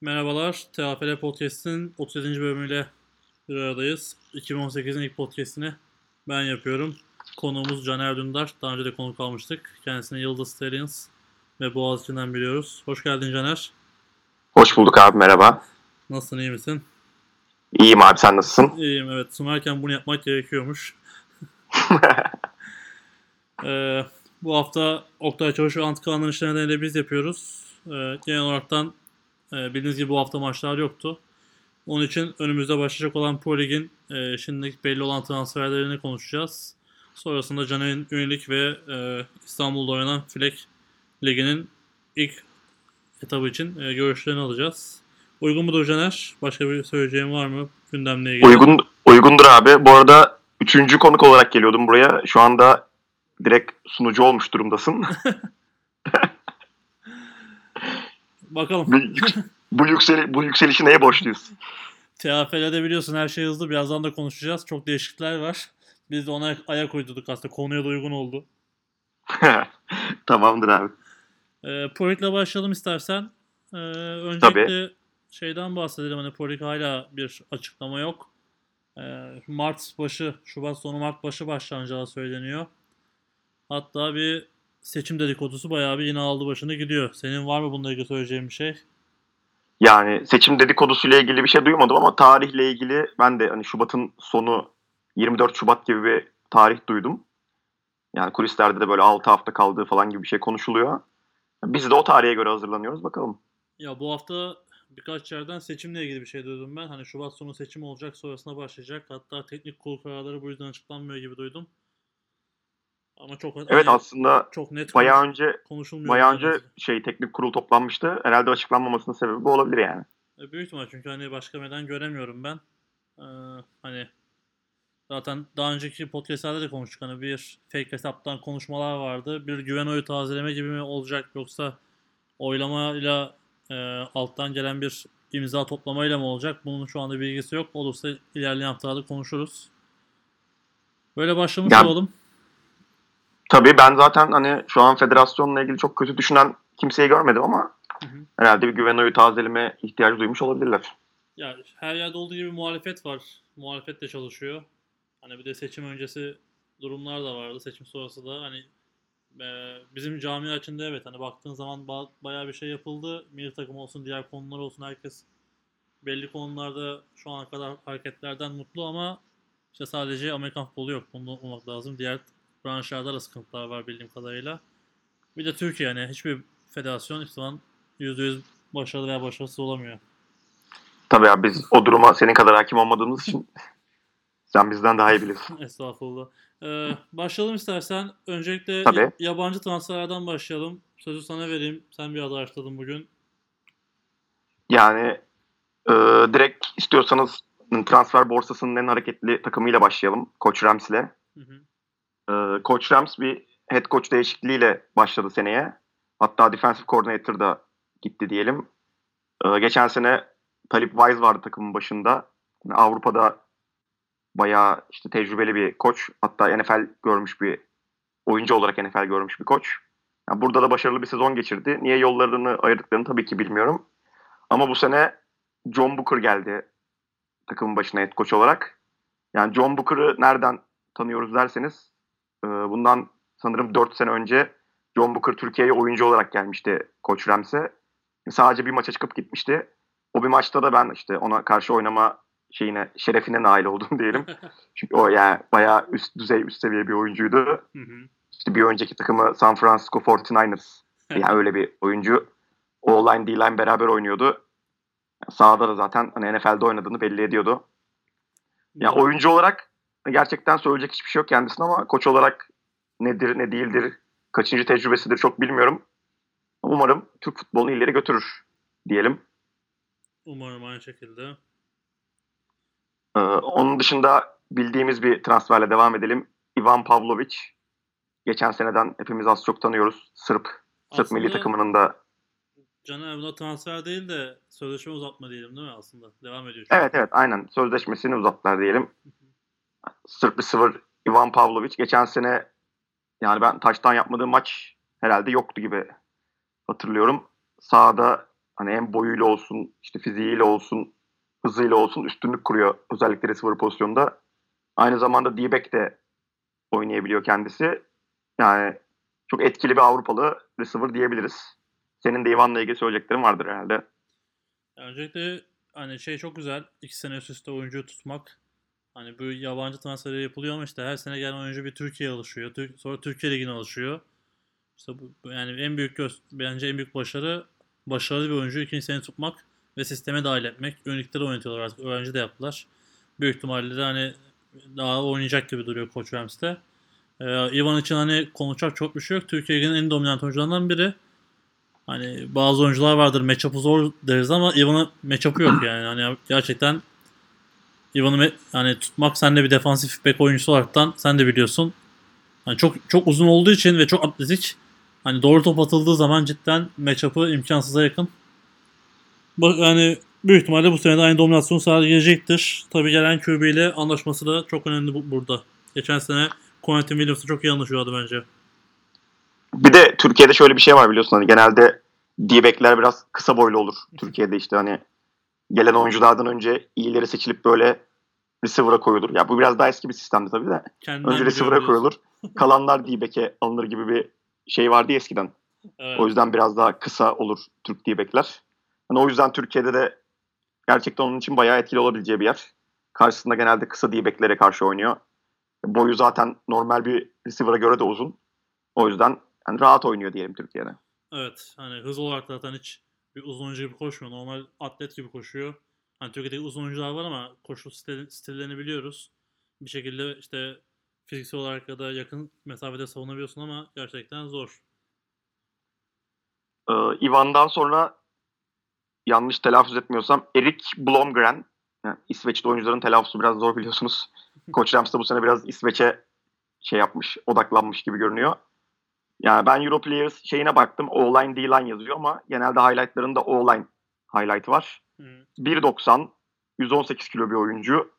Merhabalar, TAFL Podcast'in 37. bölümüyle bir aradayız. 2018'in ilk podcast'ini ben yapıyorum. Konuğumuz Caner Dündar. Daha önce de konuk almıştık. Kendisini Yıldız Stallions ve Boğaziçi'nden biliyoruz. Hoş geldin Caner. Hoş bulduk abi merhaba. Nasılsın, iyi misin? İyiyim abi sen nasılsın? İyiyim evet. Sunarken bunu yapmak gerekiyormuş. Ee, bu hafta Oktay Çavuş ve Antikan'ın işlerini de biz yapıyoruz. Ee, genel olaraktan e, bildiğiniz gibi bu hafta maçlar yoktu. Onun için önümüzde başlayacak olan Pro Lig'in e, şimdilik belli olan transferlerini konuşacağız. Sonrasında Caner'in üyelik ve e, İstanbul'da oynanan Fleck Ligi'nin ilk etabı için e, görüşlerini alacağız. Uygun mudur Caner? Başka bir söyleyeceğim var mı gündemle ilgili? Uygun, uygundur abi. Bu arada üçüncü konuk olarak geliyordum buraya. Şu anda direkt sunucu olmuş durumdasın. Bakalım. bu, bu, yükseli, bu yükselişi neye borçluyuz? TFL'de biliyorsun her şey hızlı. Birazdan da konuşacağız. Çok değişiklikler var. Biz de ona ayak uydurduk aslında. Konuya da uygun oldu. Tamamdır abi. E, Porik'le başlayalım istersen. E, öncelikle Tabii. şeyden bahsedelim. Hani Porik hala bir açıklama yok. E, Mart başı, Şubat sonu Mart başı başlanacağı söyleniyor. Hatta bir seçim dedikodusu bayağı bir yine aldı başını gidiyor. Senin var mı bununla ilgili söyleyeceğin bir şey? Yani seçim dedikodusuyla ilgili bir şey duymadım ama tarihle ilgili ben de hani Şubat'ın sonu 24 Şubat gibi bir tarih duydum. Yani kulislerde de böyle 6 hafta kaldığı falan gibi bir şey konuşuluyor. Biz de o tarihe göre hazırlanıyoruz bakalım. Ya bu hafta birkaç yerden seçimle ilgili bir şey duydum ben. Hani Şubat sonu seçim olacak sonrasında başlayacak. Hatta teknik kurul kararları bu yüzden açıklanmıyor gibi duydum. Ama çok Evet hani aslında çok net bayağı konuş- önce konuşulmuyor. bayağı önce şey teknik kurul toplanmıştı. Herhalde açıklanmamasının sebebi bu olabilir yani. E, büyük ihtimal çünkü hani başka neden göremiyorum ben. Ee, hani zaten daha önceki podcastlerde de konuştuk. Hani bir fake hesaptan konuşmalar vardı. Bir güven oyu tazeleme gibi mi olacak yoksa oylamayla e, alttan gelen bir imza toplamayla mı olacak? Bunun şu anda bilgisi yok. Olursa ilerleyen haftalarda konuşuruz. Böyle başlamış Ya- olalım. Tabii ben zaten hani şu an federasyonla ilgili çok kötü düşünen kimseyi görmedim ama Hı hı. herhalde bir güven oyu tazeleme ihtiyacı duymuş olabilirler. Ya her yerde olduğu gibi muhalefet var. Muhalefet de çalışıyor. Hani bir de seçim öncesi durumlar da vardı. Seçim sonrası da hani e, bizim cami açında evet hani baktığın zaman ba- bayağı bir şey yapıldı. Milli takım olsun, diğer konular olsun herkes belli konularda şu ana kadar hareketlerden mutlu ama işte sadece Amerikan futbolu yok. Bunu unutmamak lazım. Diğer branşlarda da sıkıntılar var bildiğim kadarıyla. Bir de Türkiye yani hiçbir federasyon hiçbir zaman %100 başarılı veya başarısız olamıyor. Tabii abi biz o duruma senin kadar hakim olmadığımız için sen bizden daha iyi biliyorsun. Estağfurullah. Ee, başlayalım istersen. Öncelikle Tabii. ya- yabancı transferlerden başlayalım. Sözü sana vereyim. Sen bir adı araştırdın bugün. Yani e, direkt istiyorsanız transfer borsasının en hareketli takımıyla başlayalım. Koç Rams Coach Rams bir head coach değişikliğiyle başladı seneye. Hatta defensive coordinator da gitti diyelim. Ee, geçen sene Talip Wise vardı takımın başında. Avrupa'da bayağı işte tecrübeli bir koç. Hatta NFL görmüş bir oyuncu olarak NFL görmüş bir koç. Yani burada da başarılı bir sezon geçirdi. Niye yollarını ayırdıklarını tabii ki bilmiyorum. Ama bu sene John Booker geldi takımın başına head coach olarak. Yani John Booker'ı nereden tanıyoruz derseniz e, bundan sanırım 4 sene önce John Booker Türkiye'ye oyuncu olarak gelmişti Koç Rams'e. Sadece bir maça çıkıp gitmişti. O bir maçta da ben işte ona karşı oynama şeyine, şerefine nail oldum diyelim. Çünkü o yani bayağı üst düzey, üst seviye bir oyuncuydu. Hı hı. İşte bir önceki takımı San Francisco 49ers. Yani öyle bir oyuncu. O-line, D-line beraber oynuyordu. Sahada da zaten hani NFL'de oynadığını belli ediyordu. Ya oyuncu olarak gerçekten söyleyecek hiçbir şey yok kendisine ama koç olarak nedir ne değildir, kaçıncı tecrübesidir çok bilmiyorum. Umarım Türk futbolunu ileri götürür diyelim. Umarım aynı şekilde. Ee, onun dışında bildiğimiz bir transferle devam edelim. Ivan Pavlovic. Geçen seneden hepimiz az çok tanıyoruz. Sırp. Sırp Aslında- milli takımının da. Caner buna transfer değil de sözleşme uzatma diyelim değil mi aslında? Devam ediyor. çünkü. Evet evet aynen sözleşmesini uzattılar diyelim. Sırp receiver Ivan Pavlovic. Geçen sene yani ben taştan yapmadığım maç herhalde yoktu gibi hatırlıyorum. Sahada hani hem boyuyla olsun, işte fiziğiyle olsun, hızıyla olsun üstünlük kuruyor özellikle receiver pozisyonunda. Aynı zamanda D-back de oynayabiliyor kendisi. Yani çok etkili bir Avrupalı receiver diyebiliriz. Senin de Ivan'la ilgili söyleyeceklerin vardır herhalde. Öncelikle hani şey çok güzel. iki sene üst üste oyuncuyu tutmak. Hani bu yabancı transferi yapılıyor ama işte her sene gelen oyuncu bir Türkiye'ye alışıyor. Tür- sonra Türkiye Ligi'ne alışıyor. İşte bu yani en büyük göz, bence en büyük başarı başarılı bir oyuncuyu ikinci sene tutmak ve sisteme dahil etmek. Önlükleri oynatıyorlar artık. Öğrenci de yaptılar. Büyük ihtimalle de hani daha oynayacak gibi duruyor Koç Rams'te. Ee, Ivan için hani konuşacak çok bir şey yok. Türkiye Ligi'nin en dominant oyuncularından biri. Hani bazı oyuncular vardır matchup'ı zor deriz ama Ivan'ın matchup'ı yok yani. Hani gerçekten Ivan'ı hani tutmak sen de bir defansif back oyuncusu olaraktan sen de biliyorsun. Hani çok çok uzun olduğu için ve çok atletik. Hani doğru top atıldığı zaman cidden matchup'ı imkansıza yakın. Bak yani büyük ihtimalle bu sene de aynı dominasyon sağlayacaktır. Tabii gelen QB ile anlaşması da çok önemli bu- burada. Geçen sene Quentin Williams'la çok iyi anlaşıyordu bence. Bir de Türkiye'de şöyle bir şey var biliyorsun hani genelde D-back'ler biraz kısa boylu olur. Türkiye'de işte hani gelen oyunculardan önce iyileri seçilip böyle receiver'a koyulur. Ya bu biraz daha eski bir sistemdi tabii de. Kendinden Önce receiver'a koyulur. Kalanlar D-back'e alınır gibi bir şey vardı eskiden. Evet. O yüzden biraz daha kısa olur Türk D-back'ler. Hani o yüzden Türkiye'de de gerçekten onun için bayağı etkili olabileceği bir yer. Karşısında genelde kısa D-back'lere karşı oynuyor. Boyu zaten normal bir receiver'a göre de uzun. O yüzden hani rahat oynuyor diyelim Türkiye'de. Evet. Hani hız olarak zaten hiç bir uzun oyuncu gibi koşmuyor. Normal atlet gibi koşuyor. Hani Türkiye'de uzun oyuncular var ama koşu stil- stillerini biliyoruz. Bir şekilde işte fiziksel olarak ya da yakın mesafede savunabiliyorsun ama gerçekten zor. Ee, Ivan'dan sonra yanlış telaffuz etmiyorsam Erik Blomgren. Yani İsveçli oyuncuların telaffuzu biraz zor biliyorsunuz. Koç Rams da bu sene biraz İsveç'e şey yapmış, odaklanmış gibi görünüyor. Yani ben Europlayers şeyine baktım. O-line, D-line yazıyor ama genelde highlightlarında O-line highlight var. Hı. 1.90, 118 kilo bir oyuncu.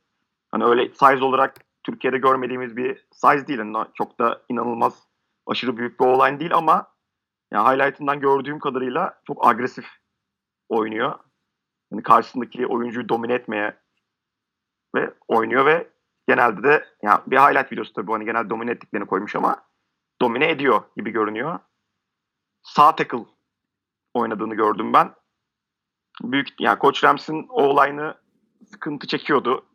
Hani öyle size olarak Türkiye'de görmediğimiz bir size değil. Yani çok da inanılmaz aşırı büyük bir O-line değil ama yani highlight'ından gördüğüm kadarıyla çok agresif oynuyor. Yani karşısındaki oyuncuyu domine etmeye ve oynuyor ve genelde de yani bir highlight videosu tabii bu hani genelde domine ettiklerini koymuş ama domine ediyor gibi görünüyor. Sağ tackle oynadığını gördüm ben. Büyük yani Koç Rams'in o-line'ı sıkıntı çekiyordu.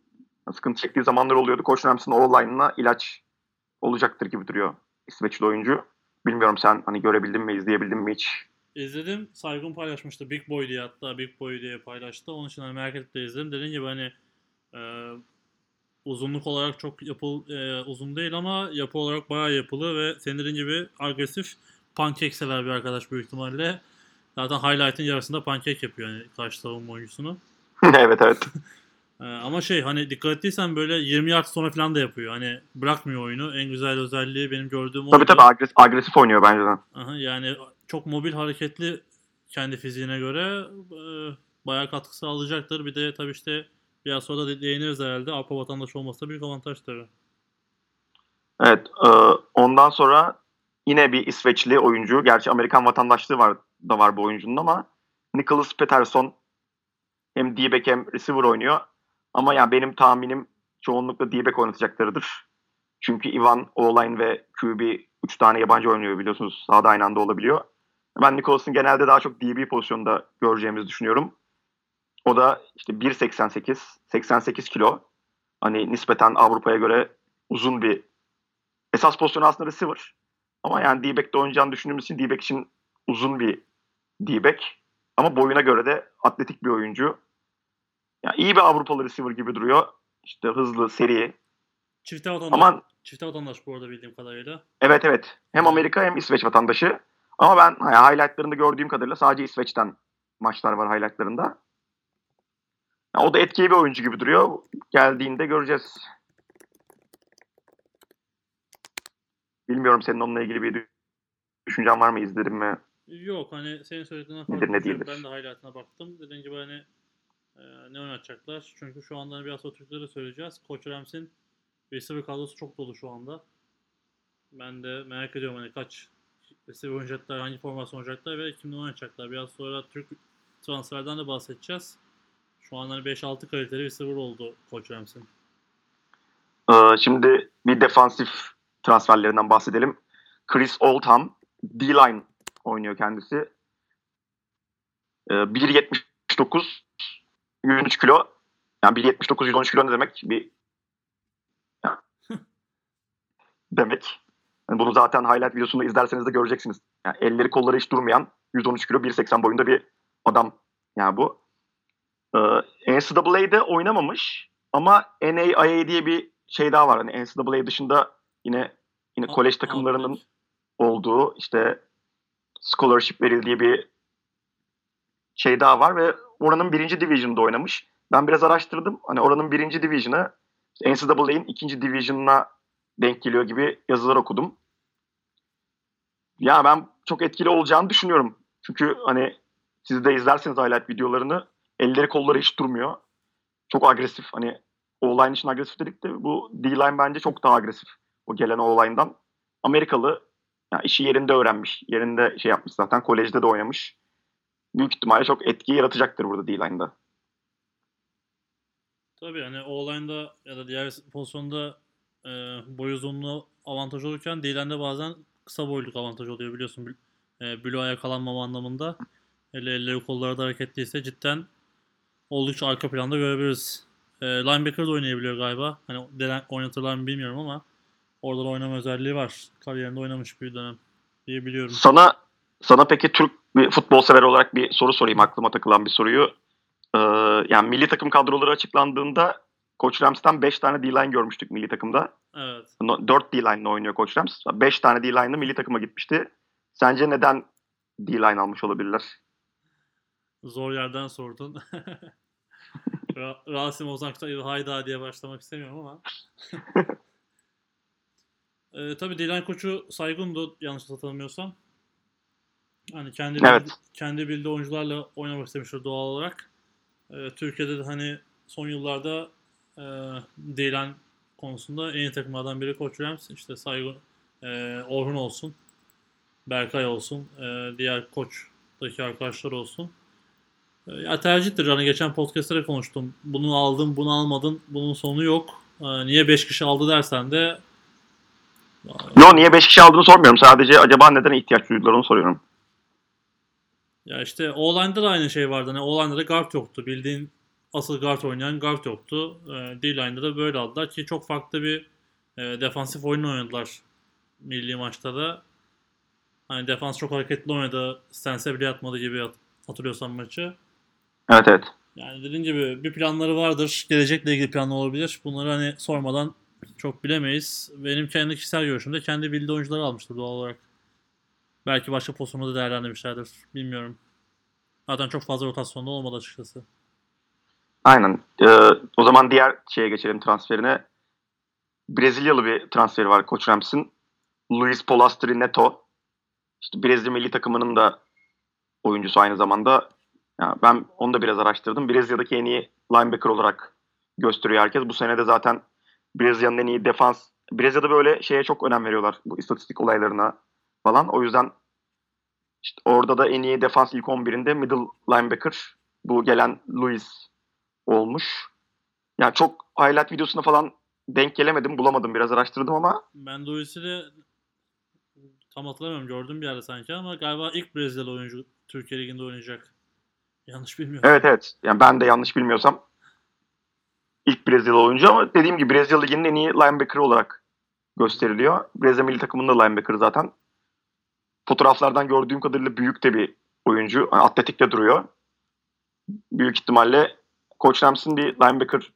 Sıkıntı çektiği zamanlar oluyordu. Koç Rams'in o-line'ına ilaç olacaktır gibi duruyor İsveçli oyuncu. Bilmiyorum sen hani görebildin mi, izleyebildin mi hiç? İzledim. Saygun paylaşmıştı. Big Boy diye hatta Big Boy diye paylaştı. Onun için hani merak edip de izledim. Dediğim gibi hani e, uzunluk olarak çok yapıl e, uzun değil ama yapı olarak bayağı yapılı ve senin dediğin gibi agresif pankek sever bir arkadaş büyük ihtimalle. Zaten highlight'ın yarısında pankek yapıyor yani karşı savunma oyuncusunu. evet evet. E, ama şey hani dikkat ettiysen böyle 20 yard sonra falan da yapıyor. Hani bırakmıyor oyunu. En güzel özelliği benim gördüğüm Tabii oydu. tabii agresif, agresif oynuyor bence de. Aha, yani çok mobil hareketli kendi fiziğine göre e, bayağı katkı sağlayacaktır. Bir de tabii işte biraz sonra da değiniriz herhalde. Avrupa vatandaşı olması da büyük avantaj tabii. Evet. e, ondan sonra yine bir İsveçli oyuncu. Gerçi Amerikan vatandaşlığı var da var bu oyuncunun ama Nicholas Peterson hem D-back hem receiver oynuyor. Ama yani benim tahminim çoğunlukla D-back oynatacaklarıdır. Çünkü Ivan, O-line ve QB 3 tane yabancı oynuyor biliyorsunuz. Sahada aynı anda olabiliyor. Ben Nicholas'ın genelde daha çok DB pozisyonda göreceğimizi düşünüyorum. O da işte 1.88, 88 kilo. Hani nispeten Avrupa'ya göre uzun bir esas pozisyonu aslında receiver. Ama yani D-back'te oynayacağını düşündüğümüz için D-back için uzun bir D-back. Ama boyuna göre de atletik bir oyuncu. Yani iyi bir Avrupalı receiver gibi duruyor. İşte hızlı, seri. Çifte vatandaş. Ama Çifte vatandaş bu arada bildiğim kadarıyla. evet evet. Hem Amerika hem İsveç vatandaşı. Ama ben yani highlightlarında gördüğüm kadarıyla sadece İsveç'ten maçlar var highlightlarında. Yani o da etkili bir oyuncu gibi duruyor. Geldiğinde göreceğiz. Bilmiyorum senin onunla ilgili bir düşüncen var mı? İzledin mi? Yok hani senin söylediğinden Nedir, ne değildir? Ben de highlight'ına baktım. Dediğim gibi hani e, ne oynatacaklar? Çünkü şu anda hani biraz Türkleri söyleyeceğiz. Koç Rams'in receiver kadrosu çok dolu şu anda. Ben de merak ediyorum hani kaç receiver oynayacaklar, hangi formasyon oynayacaklar ve kimden oynayacaklar. Biraz sonra Türk transferden de bahsedeceğiz. Şu an hani 5-6 kaliteli bir receiver oldu Koç Rams'in. Ee, şimdi bir defansif transferlerinden bahsedelim. Chris Oldham, D-line oynuyor kendisi. Ee, 1.79, 103 kilo. Yani 1.79, 113 kilo ne demek? Bir demek. Yani bunu zaten highlight videosunu izlerseniz de göreceksiniz. Yani elleri kolları hiç durmayan 113 kilo 1.80 boyunda bir adam yani bu. Ee, NCAA'de oynamamış ama NAIA diye bir şey daha var. Hani NCAA dışında yine yine kolej takımlarının olduğu işte scholarship verildiği bir şey daha var ve oranın birinci division'da oynamış. Ben biraz araştırdım. Hani oranın birinci division'ı NCAA'nin ikinci division'ına denk geliyor gibi yazılar okudum. Ya ben çok etkili olacağını düşünüyorum. Çünkü hani siz de izlerseniz highlight videolarını elleri kolları hiç durmuyor. Çok agresif. Hani O-line için agresif dedik de bu D-line bence çok daha agresif. O gelen O-line'dan. Amerikalı yani işi yerinde öğrenmiş. Yerinde şey yapmış zaten. Kolejde de oynamış. Büyük ihtimalle çok etki yaratacaktır burada D-line'da. Tabii hani O-line'da ya da diğer pozisyonda e, boy uzunluğu avantaj olurken D-line'de bazen kısa boyluk avantaj oluyor biliyorsun. E, bloğa yakalanmama anlamında. Hele elleri kolları da hareketliyse cidden oldukça arka planda görebiliriz. E, linebacker da oynayabiliyor galiba. Hani denen, oynatırlar mı bilmiyorum ama orada da oynama özelliği var. Kariyerinde oynamış bir dönem diye biliyorum. Sana sana peki Türk bir futbol sever olarak bir soru sorayım aklıma takılan bir soruyu. Ee, yani milli takım kadroları açıklandığında Koç Rams'tan 5 tane D-line görmüştük milli takımda. Evet. 4 D-line'la oynuyor Koç Rams. 5 tane D-line'la milli takıma gitmişti. Sence neden D-line almış olabilirler? Zor yerden sordun. Ra- Rasim Ozak'ta hayda diye başlamak istemiyorum ama. e, tabii D-line koçu Saygun'du yanlış hatırlamıyorsam. Hani kendi Evet. bildi- kendi bildiği oyuncularla oynamak istemiştir doğal olarak. E, Türkiye'de de hani son yıllarda e, D-line konusunda en iyi takımlardan biri Koç Rams. İşte Saygun, e, Orhun olsun, Berkay olsun, e, diğer koçtaki arkadaşlar olsun. E, Ya tercihtir. Hani geçen podcast'ta konuştum. Bunu aldın, bunu almadın. Bunun sonu yok. E, Niye 5 kişi aldı dersen de Yo niye 5 kişi aldığını sormuyorum. Sadece acaba neden ihtiyaç duydular onu soruyorum. ya işte O-line'da da aynı şey vardı. Hani O-line'da da guard yoktu. Bildiğin asıl guard oynayan guard yoktu. E, D-line'da da böyle aldılar ki çok farklı bir e, defansif oyun oynadılar milli maçta da. Hani defans çok hareketli oynadı. Stense bile atmadı gibi hat- hatırlıyorsan maçı. Evet evet. Yani dediğim gibi bir planları vardır. Gelecekle ilgili planlar olabilir. Bunları hani sormadan çok bilemeyiz. Benim kendi kişisel görüşümde kendi bildiği oyuncuları almıştır doğal olarak. Belki başka pozisyonda da değerlendirmişlerdir. Bilmiyorum. Zaten çok fazla rotasyonda olmadı açıkçası. Aynen. Ee, o zaman diğer şeye geçelim transferine. Brezilyalı bir transferi var Koç Rams'in. Luis Polastri Neto. İşte Brezilya milli takımının da oyuncusu aynı zamanda. Ya ben onu da biraz araştırdım. Brezilya'daki en iyi linebacker olarak gösteriyor herkes. Bu sene de zaten Brezilya'nın en iyi defans. Brezilya'da böyle şeye çok önem veriyorlar. Bu istatistik olaylarına falan. O yüzden işte orada da en iyi defans ilk 11'inde middle linebacker. Bu gelen Luis olmuş. Yani çok highlight videosuna falan denk gelemedim, bulamadım. Biraz araştırdım ama Ben Luis'i de tam hatırlamıyorum. Gördüm bir yerde sanki ama galiba ilk Brezilyalı oyuncu Türkiye Ligi'nde oynayacak. Yanlış bilmiyorum. evet evet. Yani ben de yanlış bilmiyorsam ilk Brezilyalı oyuncu ama dediğim gibi Brezilya Ligi'nin en iyi linebacker olarak gösteriliyor. Brezilya milli takımının da linebacker zaten. Fotoğraflardan gördüğüm kadarıyla büyük de bir oyuncu. Yani atletik de duruyor. Büyük ihtimalle Koç Rams'in bir linebacker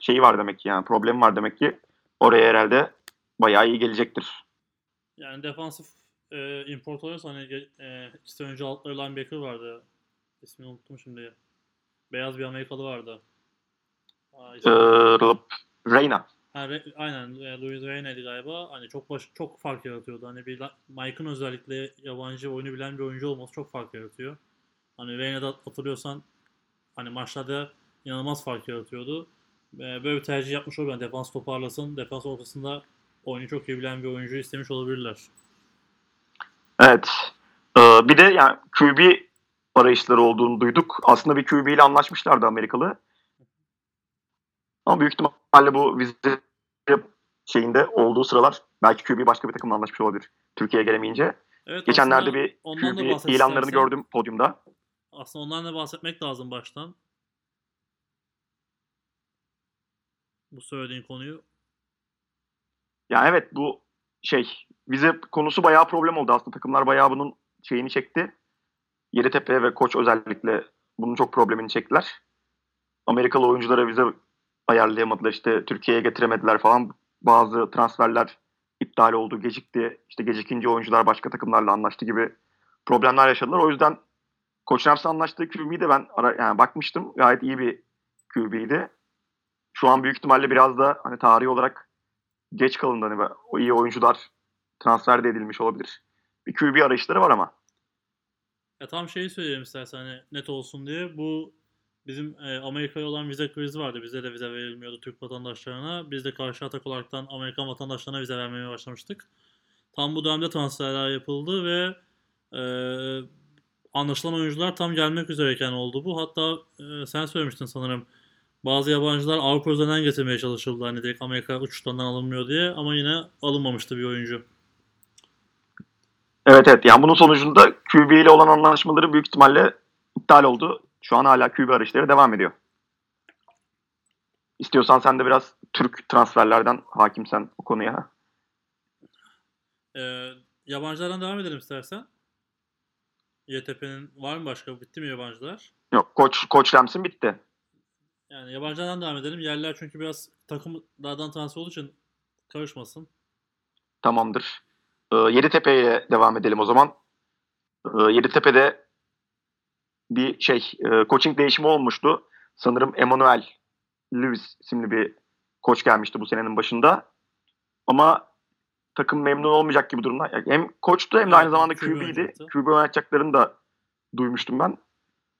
şeyi var demek ki yani problemi var demek ki. Oraya herhalde bayağı iyi gelecektir. Yani defansif e, import oluyorsa hani e, sene önce altları linebacker vardı. İsmini unuttum şimdi. Beyaz bir Amerikalı vardı. Aa, Ee, ismi- Reyna. Ha, Re- aynen e, Louis Reyna'ydı galiba. Hani çok baş, çok fark yaratıyordu. Hani bir Mike'ın özellikle yabancı oyunu bilen bir oyuncu olması çok fark yaratıyor. Hani Reyna'da hatırlıyorsan hani maçlarda inanılmaz fark yaratıyordu. E, böyle bir tercih yapmış olabilir. Yani defans toparlasın. Defans ortasında oyunu çok iyi bilen bir oyuncu istemiş olabilirler. Evet. Ee, bir de yani QB arayışları olduğunu duyduk. Aslında bir QB ile anlaşmışlardı Amerikalı. Ama büyük ihtimalle bu vize şeyinde olduğu sıralar belki QB başka bir takımla anlaşmış olabilir. Türkiye'ye gelemeyince. Evet, Geçenlerde bir QB ilanlarını istersen. gördüm podyumda. Aslında ondan da bahsetmek lazım baştan. Bu söylediğin konuyu. Ya evet bu şey vize konusu bayağı problem oldu aslında. Takımlar bayağı bunun şeyini çekti. Yeditepe ve koç özellikle bunun çok problemini çektiler. Amerikalı oyunculara vize ayarlayamadılar. işte Türkiye'ye getiremediler falan. Bazı transferler iptal oldu, gecikti. İşte gecikince oyuncular başka takımlarla anlaştı gibi problemler yaşadılar. O yüzden Koç Rams'la anlaştığı QB'yi de ben ara, yani bakmıştım. Gayet iyi bir QB'ydi. Şu an büyük ihtimalle biraz da hani tarihi olarak geç kalındı. Hani o iyi oyuncular transfer de edilmiş olabilir. Bir QB arayışları var ama. Ya tam şeyi söyleyeyim istersen hani net olsun diye. Bu bizim e, Amerika'ya olan vize krizi vardı. Bize de vize verilmiyordu Türk vatandaşlarına. Biz de karşı atak olaraktan Amerikan vatandaşlarına vize vermeye başlamıştık. Tam bu dönemde transferler yapıldı ve e, anlaşılan oyuncular tam gelmek üzereyken oldu bu. Hatta e, sen söylemiştin sanırım. Bazı yabancılar Avrupa üzerinden getirmeye çalışıldı. Hani direkt Amerika uçuşlarından alınmıyor diye ama yine alınmamıştı bir oyuncu. Evet evet yani bunun sonucunda QB ile olan anlaşmaları büyük ihtimalle iptal oldu. Şu an hala QB arayışları devam ediyor. İstiyorsan sen de biraz Türk transferlerden hakimsen o konuya. Ee, yabancılardan devam edelim istersen. YTP'nin var mı başka? Bitti mi yabancılar? Yok koç koç Rams'in bitti. Yani yabancılardan devam edelim. Yerler çünkü biraz takımlardan transfer olduğu için karışmasın. Tamamdır. Ee, Yeditepe'ye devam edelim o zaman. Ee, Yeditepe'de bir şey e, coaching değişimi olmuştu. Sanırım Emmanuel Lewis isimli bir koç gelmişti bu senenin başında. Ama takım memnun olmayacak gibi durumda. Yani hem koçtu hem de aynı zamanda QB QB'ydi. QB oynatacaklarını da duymuştum ben.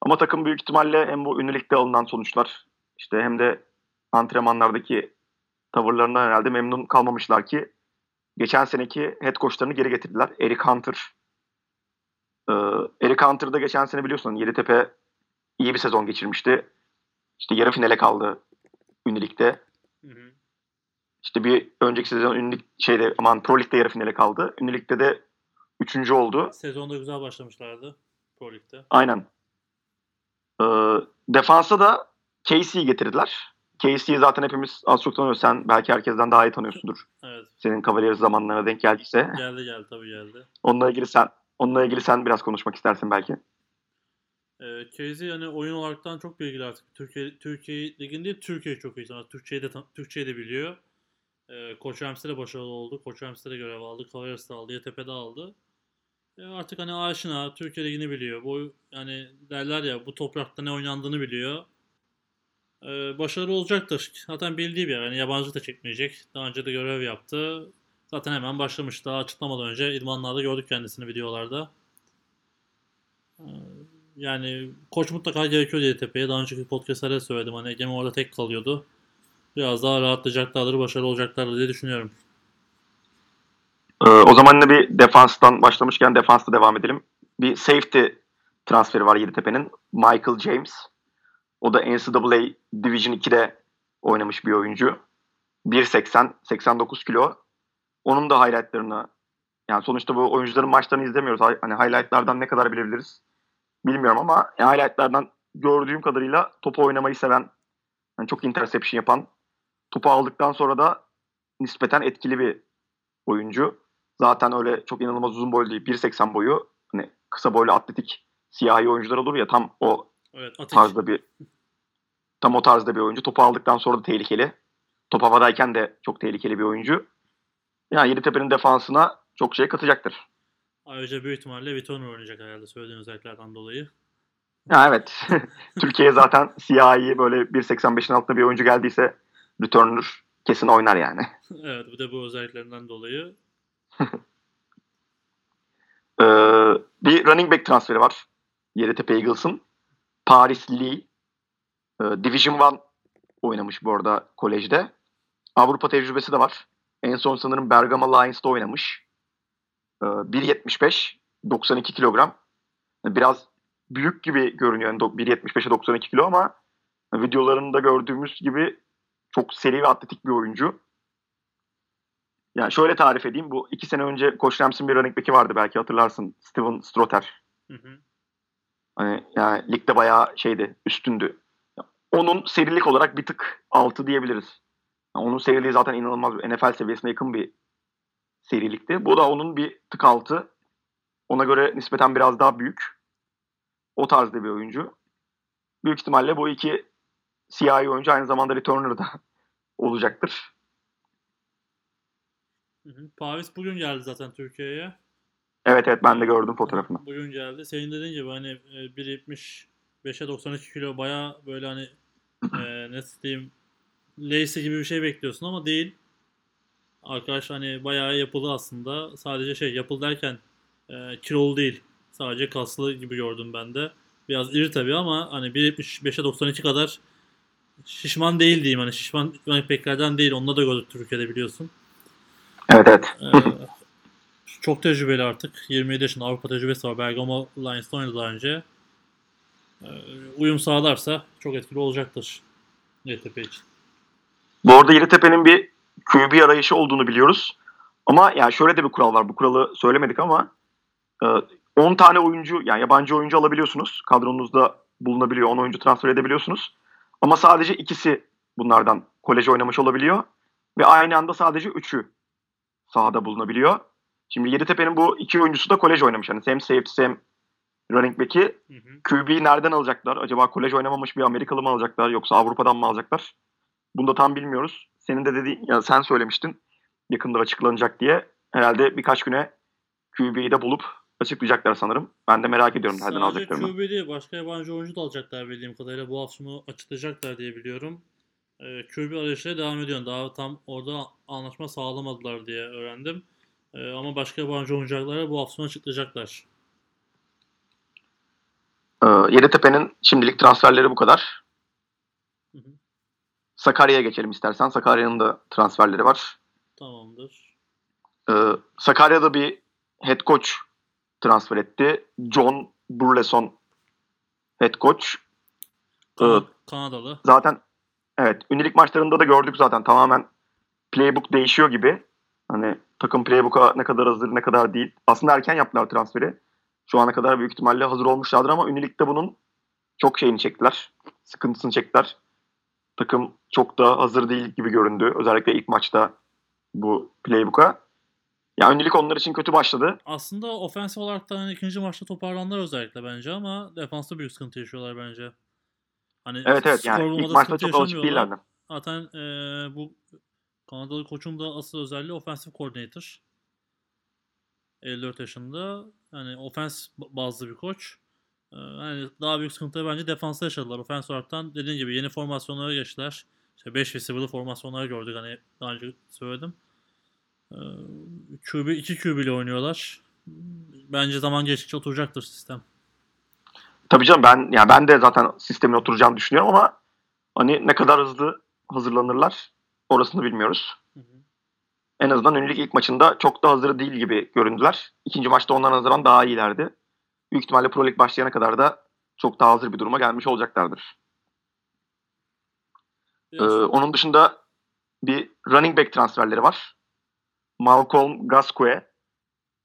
Ama takım büyük ihtimalle hem bu ünlülükte alınan sonuçlar işte hem de antrenmanlardaki tavırlarından herhalde memnun kalmamışlar ki geçen seneki head coachlarını geri getirdiler. Eric Hunter. Ee, Eric Hunter da geçen sene biliyorsun Yeditepe iyi bir sezon geçirmişti. İşte yarı finale kaldı ünlülükte. Hı hı. İşte bir önceki sezon ünlülük şeyde aman Pro Lig'de yarı finale kaldı. Ünlülükte de üçüncü oldu. Sezonda güzel başlamışlardı Pro Lig'de. Aynen. Ee, defansa da Casey'yi getirdiler. Casey'yi zaten hepimiz az çok tanıyoruz. Sen belki herkesten daha iyi tanıyorsundur. Evet. Senin Cavaliers zamanlarına denk geldiyse. Geldi geldi tabii geldi. Onunla ilgili sen onunla ilgili sen biraz konuşmak istersin belki. Ee, Casey yani oyun olaraktan çok bilgili artık. Türkiye Türkiye liginde değil, Türkiye çok iyi tanıyor. Türkçeyi de Türkçeyi de biliyor. Ee, Koç Rams'te de başarılı oldu. Koç Rams'te de görev aldı. Cavaliers'te aldı. YTP'de aldı. E artık hani aşina Türkiye ligini biliyor. Bu yani derler ya bu toprakta ne oynandığını biliyor. Ee, başarılı olacaktır. Zaten bildiği bir. Yani yabancı da çekmeyecek. Daha önce de görev yaptı. Zaten hemen başlamış. Daha açıklamadan önce idmanlarda gördük kendisini videolarda. Ee, yani koç mutlaka gerekiyor diye tepeye. Daha önceki podcastlerde de söyledim. Hani Egem orada tek kalıyordu. Biraz daha rahatlayacaklardır, başarılı olacaklardır diye düşünüyorum. Ee, o zaman da bir defanstan başlamışken defansta devam edelim. Bir safety transferi var Yeditepe'nin. Michael James. O da NCAA Division 2'de oynamış bir oyuncu. 1.80, 89 kilo. Onun da highlightlarını yani sonuçta bu oyuncuların maçlarını izlemiyoruz. Hani highlightlardan ne kadar bilebiliriz bilmiyorum ama highlightlardan gördüğüm kadarıyla topu oynamayı seven, yani çok interception yapan, topu aldıktan sonra da nispeten etkili bir oyuncu. Zaten öyle çok inanılmaz uzun boylu değil. 1.80 boyu. Hani kısa boylu atletik siyahi oyuncular olur ya tam o Evet, tarzda bir tam o tarzda bir oyuncu. Topu aldıktan sonra da tehlikeli. Top havadayken de çok tehlikeli bir oyuncu. Yani Yeditepe'nin defansına çok şey katacaktır. Ayrıca büyük ihtimalle Vitorno oynayacak herhalde söylediğin özelliklerden dolayı. Ya evet. Türkiye'ye zaten siyahi böyle 1.85'in altında bir oyuncu geldiyse returner kesin oynar yani. evet, bu da bu özelliklerinden dolayı. Ee, bir running back transferi var. Yeditepe Eagles'ın. Paris Lee. Ee, Division 1 oynamış bu arada kolejde. Avrupa tecrübesi de var. En son sanırım Bergama Lions'ta oynamış. Ee, 1.75, 92 kilogram. Biraz büyük gibi görünüyor. Yani 1.75'e 92 kilo ama videolarında gördüğümüz gibi çok seri ve atletik bir oyuncu. Yani şöyle tarif edeyim. Bu iki sene önce Koç Rams'in bir running back'i vardı belki hatırlarsın. Steven Strotter. Hı hı. Hani yani ligde bayağı şeydi, üstündü. Onun serilik olarak bir tık altı diyebiliriz. Yani onun seriliği zaten inanılmaz NFL seviyesine yakın bir serilikti. Bu da onun bir tık altı. Ona göre nispeten biraz daha büyük. O tarzda bir oyuncu. Büyük ihtimalle bu iki siyahi oyuncu aynı zamanda returner'da olacaktır. Hı hı. Paris bugün geldi zaten Türkiye'ye. Evet evet ben de gördüm fotoğrafını. Bugün geldi. Senin dediğin gibi hani e, 1.75'e 92 kilo baya böyle hani e, nasıl diyeyim Lacey gibi bir şey bekliyorsun ama değil. Arkadaş hani bayağı yapılı aslında. Sadece şey yapılı derken e, kilolu değil. Sadece kaslı gibi gördüm ben de. Biraz iri tabii ama hani 1.75'e 92 kadar şişman değil diyeyim. Hani şişman back'lerden değil. Onunla da gördük Türkiye'de biliyorsun. Evet evet. Ee, çok tecrübeli artık. 27 yaşında Avrupa tecrübesi var. Bergamo Lions'ta oynadı daha önce. Ee, uyum sağlarsa çok etkili olacaktır YTP için. Bu arada Yeditepe'nin bir QB arayışı olduğunu biliyoruz. Ama yani şöyle de bir kural var. Bu kuralı söylemedik ama e, 10 tane oyuncu yani yabancı oyuncu alabiliyorsunuz. Kadronuzda bulunabiliyor. 10 oyuncu transfer edebiliyorsunuz. Ama sadece ikisi bunlardan kolej oynamış olabiliyor. Ve aynı anda sadece 3'ü sahada bulunabiliyor. Şimdi Yeditepe'nin bu iki oyuncusu da kolej oynamış. Yani hem safety hem running back'i. QB'yi nereden alacaklar? Acaba kolej oynamamış bir Amerikalı mı alacaklar yoksa Avrupa'dan mı alacaklar? Bunu da tam bilmiyoruz. Senin de dediğin, ya sen söylemiştin yakında açıklanacak diye. Herhalde birkaç güne QB'yi de bulup açıklayacaklar sanırım. Ben de merak ediyorum nereden Sadece alacaklarını. QB değil, başka yabancı oyuncu da alacaklar bildiğim kadarıyla. Bu hafta sonu açıklayacaklar diye biliyorum. Ee, QB arayışları devam ediyor. Daha tam orada anlaşma sağlamadılar diye öğrendim. Ee, ama başka yabancı oyunculara bu hafta sonu açıklayacaklar. Ee, Yeditepe'nin şimdilik transferleri bu kadar. Hı hı. Sakarya'ya geçelim istersen. Sakarya'nın da transferleri var. Tamamdır. Ee, Sakarya'da bir head coach transfer etti. John Burleson head coach. Kan-. Kanadalı. Zaten evet ünilik maçlarında da gördük zaten tamamen playbook değişiyor gibi. Hani takım playbook'a ne kadar hazır ne kadar değil. Aslında erken yaptılar transferi. Şu ana kadar büyük ihtimalle hazır olmuşlardır ama ünilikte bunun çok şeyini çektiler. Sıkıntısını çektiler. Takım çok da hazır değil gibi göründü. Özellikle ilk maçta bu playbook'a. Ya ünilik onlar için kötü başladı. Aslında ofensif olarak da hani ikinci maçta toparlandılar özellikle bence ama defansta büyük sıkıntı yaşıyorlar bence. Hani Evet evet yani ilk maçta çok alışık değillerdi. Zaten eee, bu Kanadalı koçun da asıl özelliği offensive coordinator. 54 yaşında. Yani ofens bazlı bir koç. Eee, yani daha büyük sıkıntıları bence defansta yaşadılar. Ofens olaraktan dediğim gibi yeni formasyonlara geçtiler. İşte 5 receiver'lı formasyonları gördük hani daha önce söyledim. Eee QB, 2 QB ile oynuyorlar. Bence zaman geçtikçe oturacaktır sistem. Tabii canım ben yani ben de zaten sistemin oturacağını düşünüyorum ama hani ne kadar hızlı hazırlanırlar orasını bilmiyoruz. Hı hı. En azından önlük ilk maçında çok da hazır değil gibi göründüler. İkinci maçta ondan nazaran daha iyilerdi. Büyük ihtimalle Pro Lig başlayana kadar da çok daha hazır bir duruma gelmiş olacaklardır. Ee, onun dışında bir running back transferleri var. Malcolm Gasquet.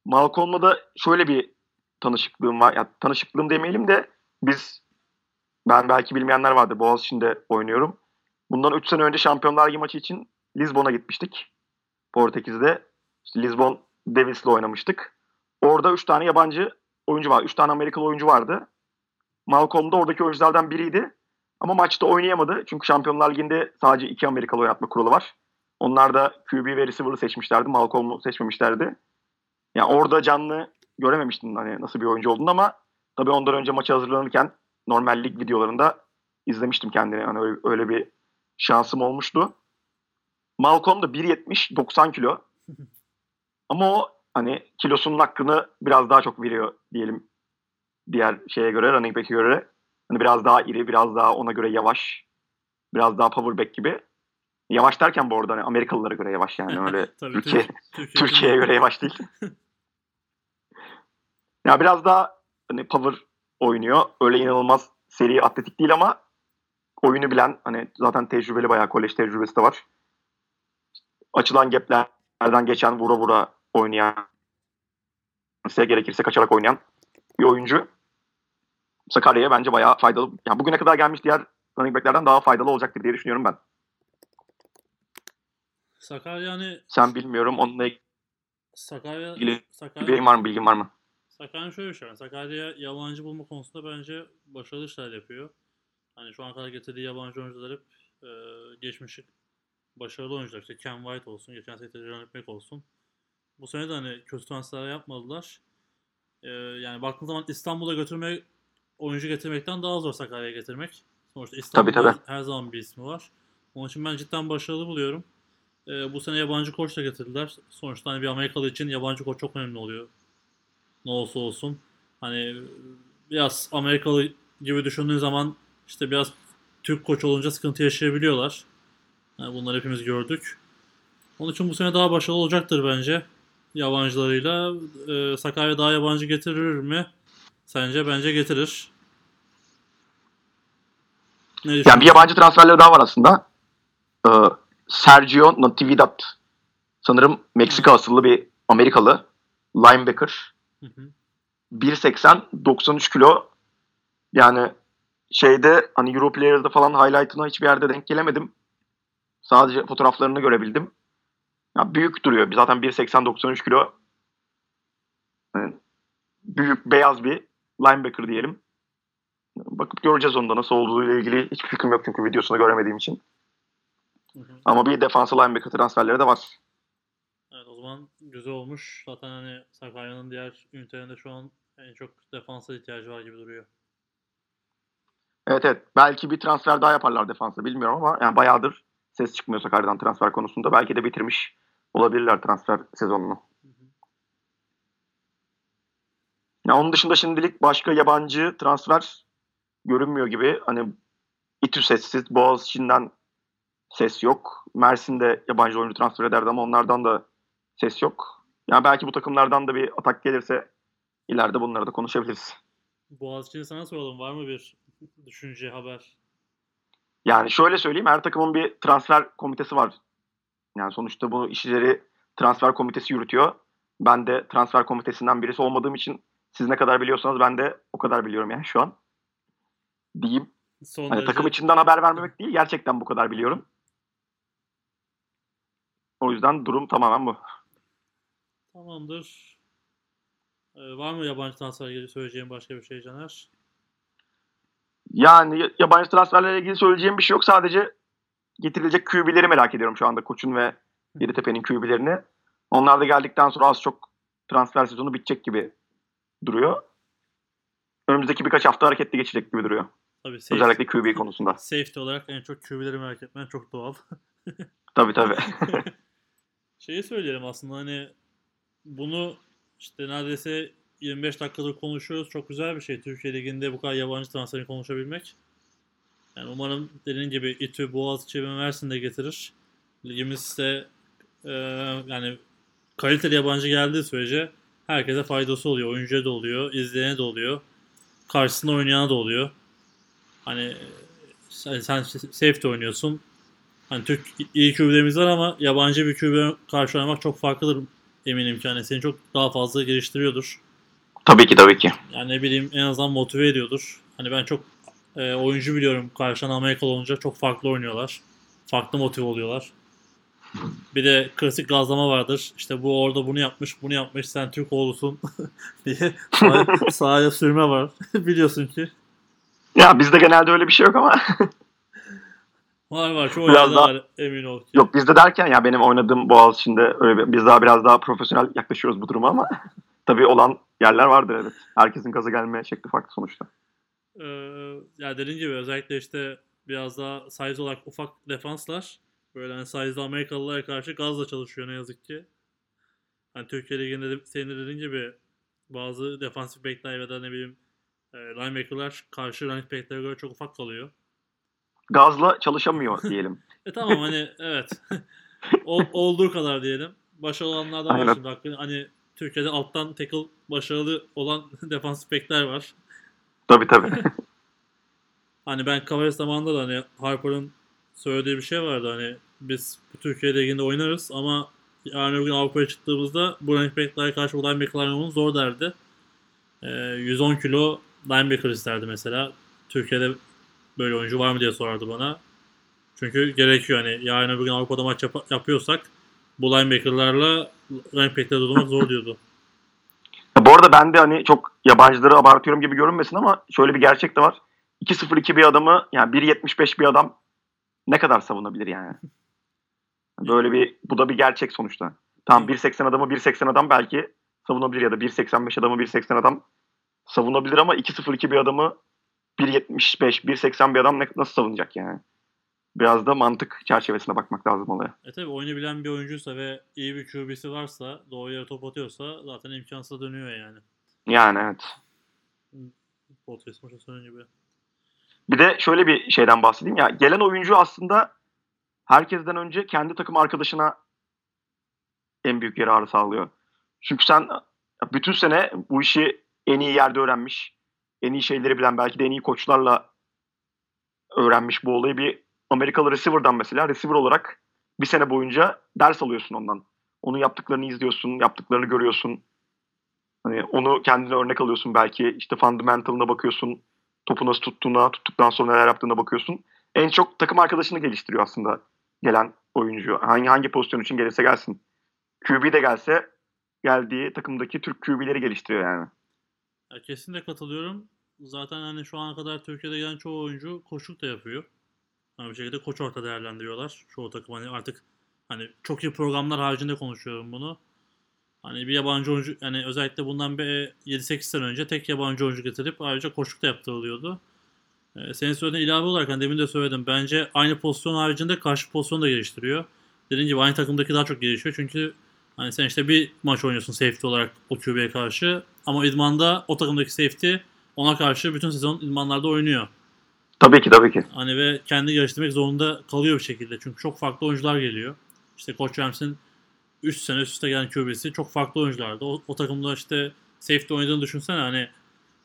Malcolm'la da şöyle bir tanışıklığım var. Ya, tanışıklığım demeyelim de biz ben belki bilmeyenler vardır. Boğaziçi'nde oynuyorum. Bundan 3 sene önce Şampiyonlar Ligi maçı için Lisbon'a gitmiştik. Portekiz'de. İşte Lisbon Devils'le oynamıştık. Orada 3 tane yabancı oyuncu var. 3 tane Amerikalı oyuncu vardı. Malcolm da oradaki oyunculardan biriydi. Ama maçta oynayamadı. Çünkü Şampiyonlar Ligi'nde sadece iki Amerikalı oynatma kuralı var. Onlar da QB ve receiver'ı seçmişlerdi. Malcolm'u seçmemişlerdi. Yani orada canlı görememiştim hani nasıl bir oyuncu olduğunu ama tabii ondan önce maça hazırlanırken normal lig videolarında izlemiştim kendini. Hani öyle, öyle bir şansım olmuştu. Malcolm da 1.70 90 kilo. Ama o hani kilosunun hakkını biraz daha çok veriyor diyelim diğer şeye göre, running back'e göre. Hani biraz daha iri, biraz daha ona göre yavaş. Biraz daha power back gibi. Yavaş derken bu arada hani Amerikalılara göre yavaş yani öyle Türkiye Türkiye'ye göre yavaş değil. ya biraz daha hani power oynuyor. Öyle inanılmaz seri atletik değil ama oyunu bilen hani zaten tecrübeli bayağı kolej tecrübesi de var. Açılan gaplerden geçen vura vura oynayan size gerekirse kaçarak oynayan bir oyuncu. Sakarya'ya bence bayağı faydalı. Yani bugüne kadar gelmiş diğer running backlerden daha faydalı olacaktır diye düşünüyorum ben. Sakarya hani Sen bilmiyorum onunla Sakarya ilgili Sakarya bilgin var mı bilgin var mı? Sakarya şöyle bir şey var. Sakarya yabancı bulma konusunda bence başarılı işler yapıyor. Hani şu ana kadar getirdiği yabancı oyuncular hep e, geçmiş başarılı oyuncular. İşte Ken White olsun, geçen sene Teddy Running olsun. Bu sene de hani kötü transferler yapmadılar. E, yani baktığın zaman İstanbul'a götürmek, oyuncu getirmekten daha zor Sakarya'ya getirmek. Sonuçta İstanbul'da Tabii, tabii. her zaman bir ismi var. Onun için ben cidden başarılı buluyorum. E, bu sene yabancı koç da getirdiler. Sonuçta hani bir Amerikalı için yabancı koç çok önemli oluyor. Ne olsa olsun. Hani biraz Amerikalı gibi düşündüğün zaman işte biraz Türk koç olunca sıkıntı yaşayabiliyorlar. Yani bunları hepimiz gördük. Onun için bu sene daha başarılı olacaktır bence. Yabancılarıyla. Ee, Sakarya daha yabancı getirir mi? Sence? Bence getirir. Ne Yani bir yabancı transferleri daha var aslında. Ee, Sergio Natividad. Sanırım Meksika asıllı bir Amerikalı. Linebacker. Hı hı. 1.80 93 kilo. Yani şeyde hani Europlayer'da falan highlight'ına hiçbir yerde denk gelemedim. Sadece fotoğraflarını görebildim. Ya büyük duruyor. Zaten 1.80 93 kilo. Yani büyük beyaz bir linebacker diyelim. Bakıp göreceğiz onda nasıl olduğu ile ilgili hiçbir fikrim yok çünkü videosunu göremediğim için. Hı hı. Ama bir defansı linebacker transferleri de var. Evet o zaman güzel olmuş. Zaten hani Sakarya'nın diğer ünitelerinde şu an en çok defansa ihtiyacı var gibi duruyor. Evet evet. Belki bir transfer daha yaparlar defansa bilmiyorum ama yani bayağıdır ses çıkmıyor Sakarya'dan transfer konusunda. Belki de bitirmiş olabilirler transfer sezonunu. Hı hı. Ya onun dışında şimdilik başka yabancı transfer görünmüyor gibi. Hani İTÜ sessiz, Boğaziçi'nden ses yok. Mersin'de yabancı oyuncu transfer ederdi ama onlardan da ses yok. Yani belki bu takımlardan da bir atak gelirse ileride bunları da konuşabiliriz. Boğaziçi'ni sana soralım. Var mı bir düşünce, haber? Yani şöyle söyleyeyim her takımın bir transfer komitesi var. Yani sonuçta bu işleri transfer komitesi yürütüyor. Ben de transfer komitesinden birisi olmadığım için siz ne kadar biliyorsanız ben de o kadar biliyorum yani şu an. Diyeyim. Son Hani takım içinden haber vermemek değil gerçekten bu kadar biliyorum. O yüzden durum tamamen bu. Tamamdır. Ee, var mı yabancı transferle ilgili söyleyeceğim başka bir şey Caner? Yani yabancı transferlerle ilgili söyleyeceğim bir şey yok. Sadece getirilecek QB'leri merak ediyorum şu anda. Koç'un ve Yeditepe'nin QB'lerini. Onlar da geldikten sonra az çok transfer sezonu bitecek gibi duruyor. Önümüzdeki birkaç hafta hareketli geçecek gibi duruyor. Tabii safety, Özellikle QB konusunda. safety olarak en çok QB'leri merak etmen çok doğal. Tabii tabii. Şeyi söyleyelim aslında hani bunu işte neredeyse 25 dakikadır konuşuyoruz. Çok güzel bir şey. Türkiye Ligi'nde bu kadar yabancı transferi konuşabilmek. Yani umarım dediğin gibi İTÜ, Boğaziçi ve Mersin de getirir. Ligimiz de e, yani kaliteli yabancı geldiği sürece herkese faydası oluyor. Oyuncuya da oluyor, izleyene de oluyor. Karşısında oynayana da oluyor. Hani sen, sen safety oynuyorsun. Hani Türk iyi QB'lerimiz var ama yabancı bir QB karşı çok farklıdır eminim ki. Hani seni çok daha fazla geliştiriyordur. Tabii ki tabii ki. Yani ne bileyim en azından motive ediyordur. Hani ben çok e, oyuncu biliyorum karşıdan Amerikalı olunca çok farklı oynuyorlar. Farklı motive oluyorlar. Bir de klasik gazlama vardır. İşte bu orada bunu yapmış, bunu yapmış, sen Türk oğlusun diye sahaya, sürme var. Biliyorsun ki. Ya bizde genelde öyle bir şey yok ama. Var var. Çoğu Biraz yerde daha- var emin ol ki. yok bizde derken ya benim oynadığım Boğaziçi'nde öyle bir, biz daha biraz daha profesyonel yaklaşıyoruz bu duruma ama tabii olan yerler vardır evet. Herkesin gaza gelme şekli farklı sonuçta. Ee, ya dediğin gibi özellikle işte biraz daha size olarak ufak defanslar böyle hani size'lı Amerikalılara karşı gazla çalışıyor ne yazık ki. Hani Türkiye Ligi'nde de senin de dediğin gibi bazı defansif backler ya da ne bileyim e, linebacker'lar karşı running back'lere göre çok ufak kalıyor. Gazla çalışamıyor diyelim. E tamam hani evet. Ol- olduğu kadar diyelim. Başarılı olanlardan var şimdi. Hani Türkiye'de alttan tackle başarılı olan defansif backler var. Tabii tabii. Hani ben Cavaliers zamanında da hani Harper'ın söylediği bir şey vardı hani biz bu Türkiye Ligi'nde oynarız ama yarın öbür gün Avrupa'ya çıktığımızda bu running back'lere karşı bu linebacker'lar zor derdi. Ee, 110 kilo linebacker isterdi mesela. Türkiye'de böyle oyuncu var mı diye sorardı bana. Çünkü gerekiyor hani yarın öbür gün Avrupa'da maç yap- yapıyorsak bu linebacker'larla running back'leri durdurmak zor diyordu. Bu arada ben de hani çok yabancıları abartıyorum gibi görünmesin ama şöyle bir gerçek de var. 2-0-2 bir adamı yani 1.75 bir adam ne kadar savunabilir yani? Böyle bir bu da bir gerçek sonuçta. Tamam 1.80 adamı 1.80 adam belki savunabilir ya da 1.85 adamı 1.80 adam savunabilir ama 2-0-2 bir adamı 1.75 1.80 bir adam nasıl savunacak yani? Biraz da mantık çerçevesine bakmak lazım olaya. E tabi oyunu bilen bir oyuncuysa ve iyi bir QB'si varsa doğru yere top atıyorsa zaten imkansız dönüyor yani. Yani evet. Podcast maçı sonu gibi. Bir de şöyle bir şeyden bahsedeyim ya. Gelen oyuncu aslında herkesten önce kendi takım arkadaşına en büyük yararı sağlıyor. Çünkü sen bütün sene bu işi en iyi yerde öğrenmiş, en iyi şeyleri bilen, belki de en iyi koçlarla öğrenmiş bu olayı bir Amerikalı receiver'dan mesela receiver olarak bir sene boyunca ders alıyorsun ondan. Onun yaptıklarını izliyorsun, yaptıklarını görüyorsun. Hani onu kendine örnek alıyorsun belki. işte fundamental'ına bakıyorsun topu nasıl tuttuğuna, tuttuktan sonra neler yaptığına bakıyorsun. En çok takım arkadaşını geliştiriyor aslında gelen oyuncu. Hangi hangi pozisyon için gelirse gelsin. QB de gelse geldiği takımdaki Türk QB'leri geliştiriyor yani. Ya kesinlikle katılıyorum. Zaten hani şu ana kadar Türkiye'de gelen çoğu oyuncu koçluk da yapıyor. Hani bir şekilde koç orta değerlendiriyorlar. Çoğu takım hani artık hani çok iyi programlar haricinde konuşuyorum bunu. Hani bir yabancı oyuncu yani özellikle bundan bir 7-8 sene önce tek yabancı oyuncu getirip ayrıca koçluk da yaptırılıyordu. Ee, senin söylediğin ilave olarak hani demin de söyledim. Bence aynı pozisyon haricinde karşı pozisyonu da geliştiriyor. Dediğim gibi aynı takımdaki daha çok gelişiyor. Çünkü hani sen işte bir maç oynuyorsun safety olarak o QB'ye karşı. Ama idmanda o takımdaki safety ona karşı bütün sezon idmanlarda oynuyor. Tabii ki tabii ki. Hani ve kendi geliştirmek zorunda kalıyor bir şekilde. Çünkü çok farklı oyuncular geliyor. İşte Coach Rams'in 3 sene üst üste gelen QB'si çok farklı oyunculardı. O, o takımda işte safety oynadığını düşünsene hani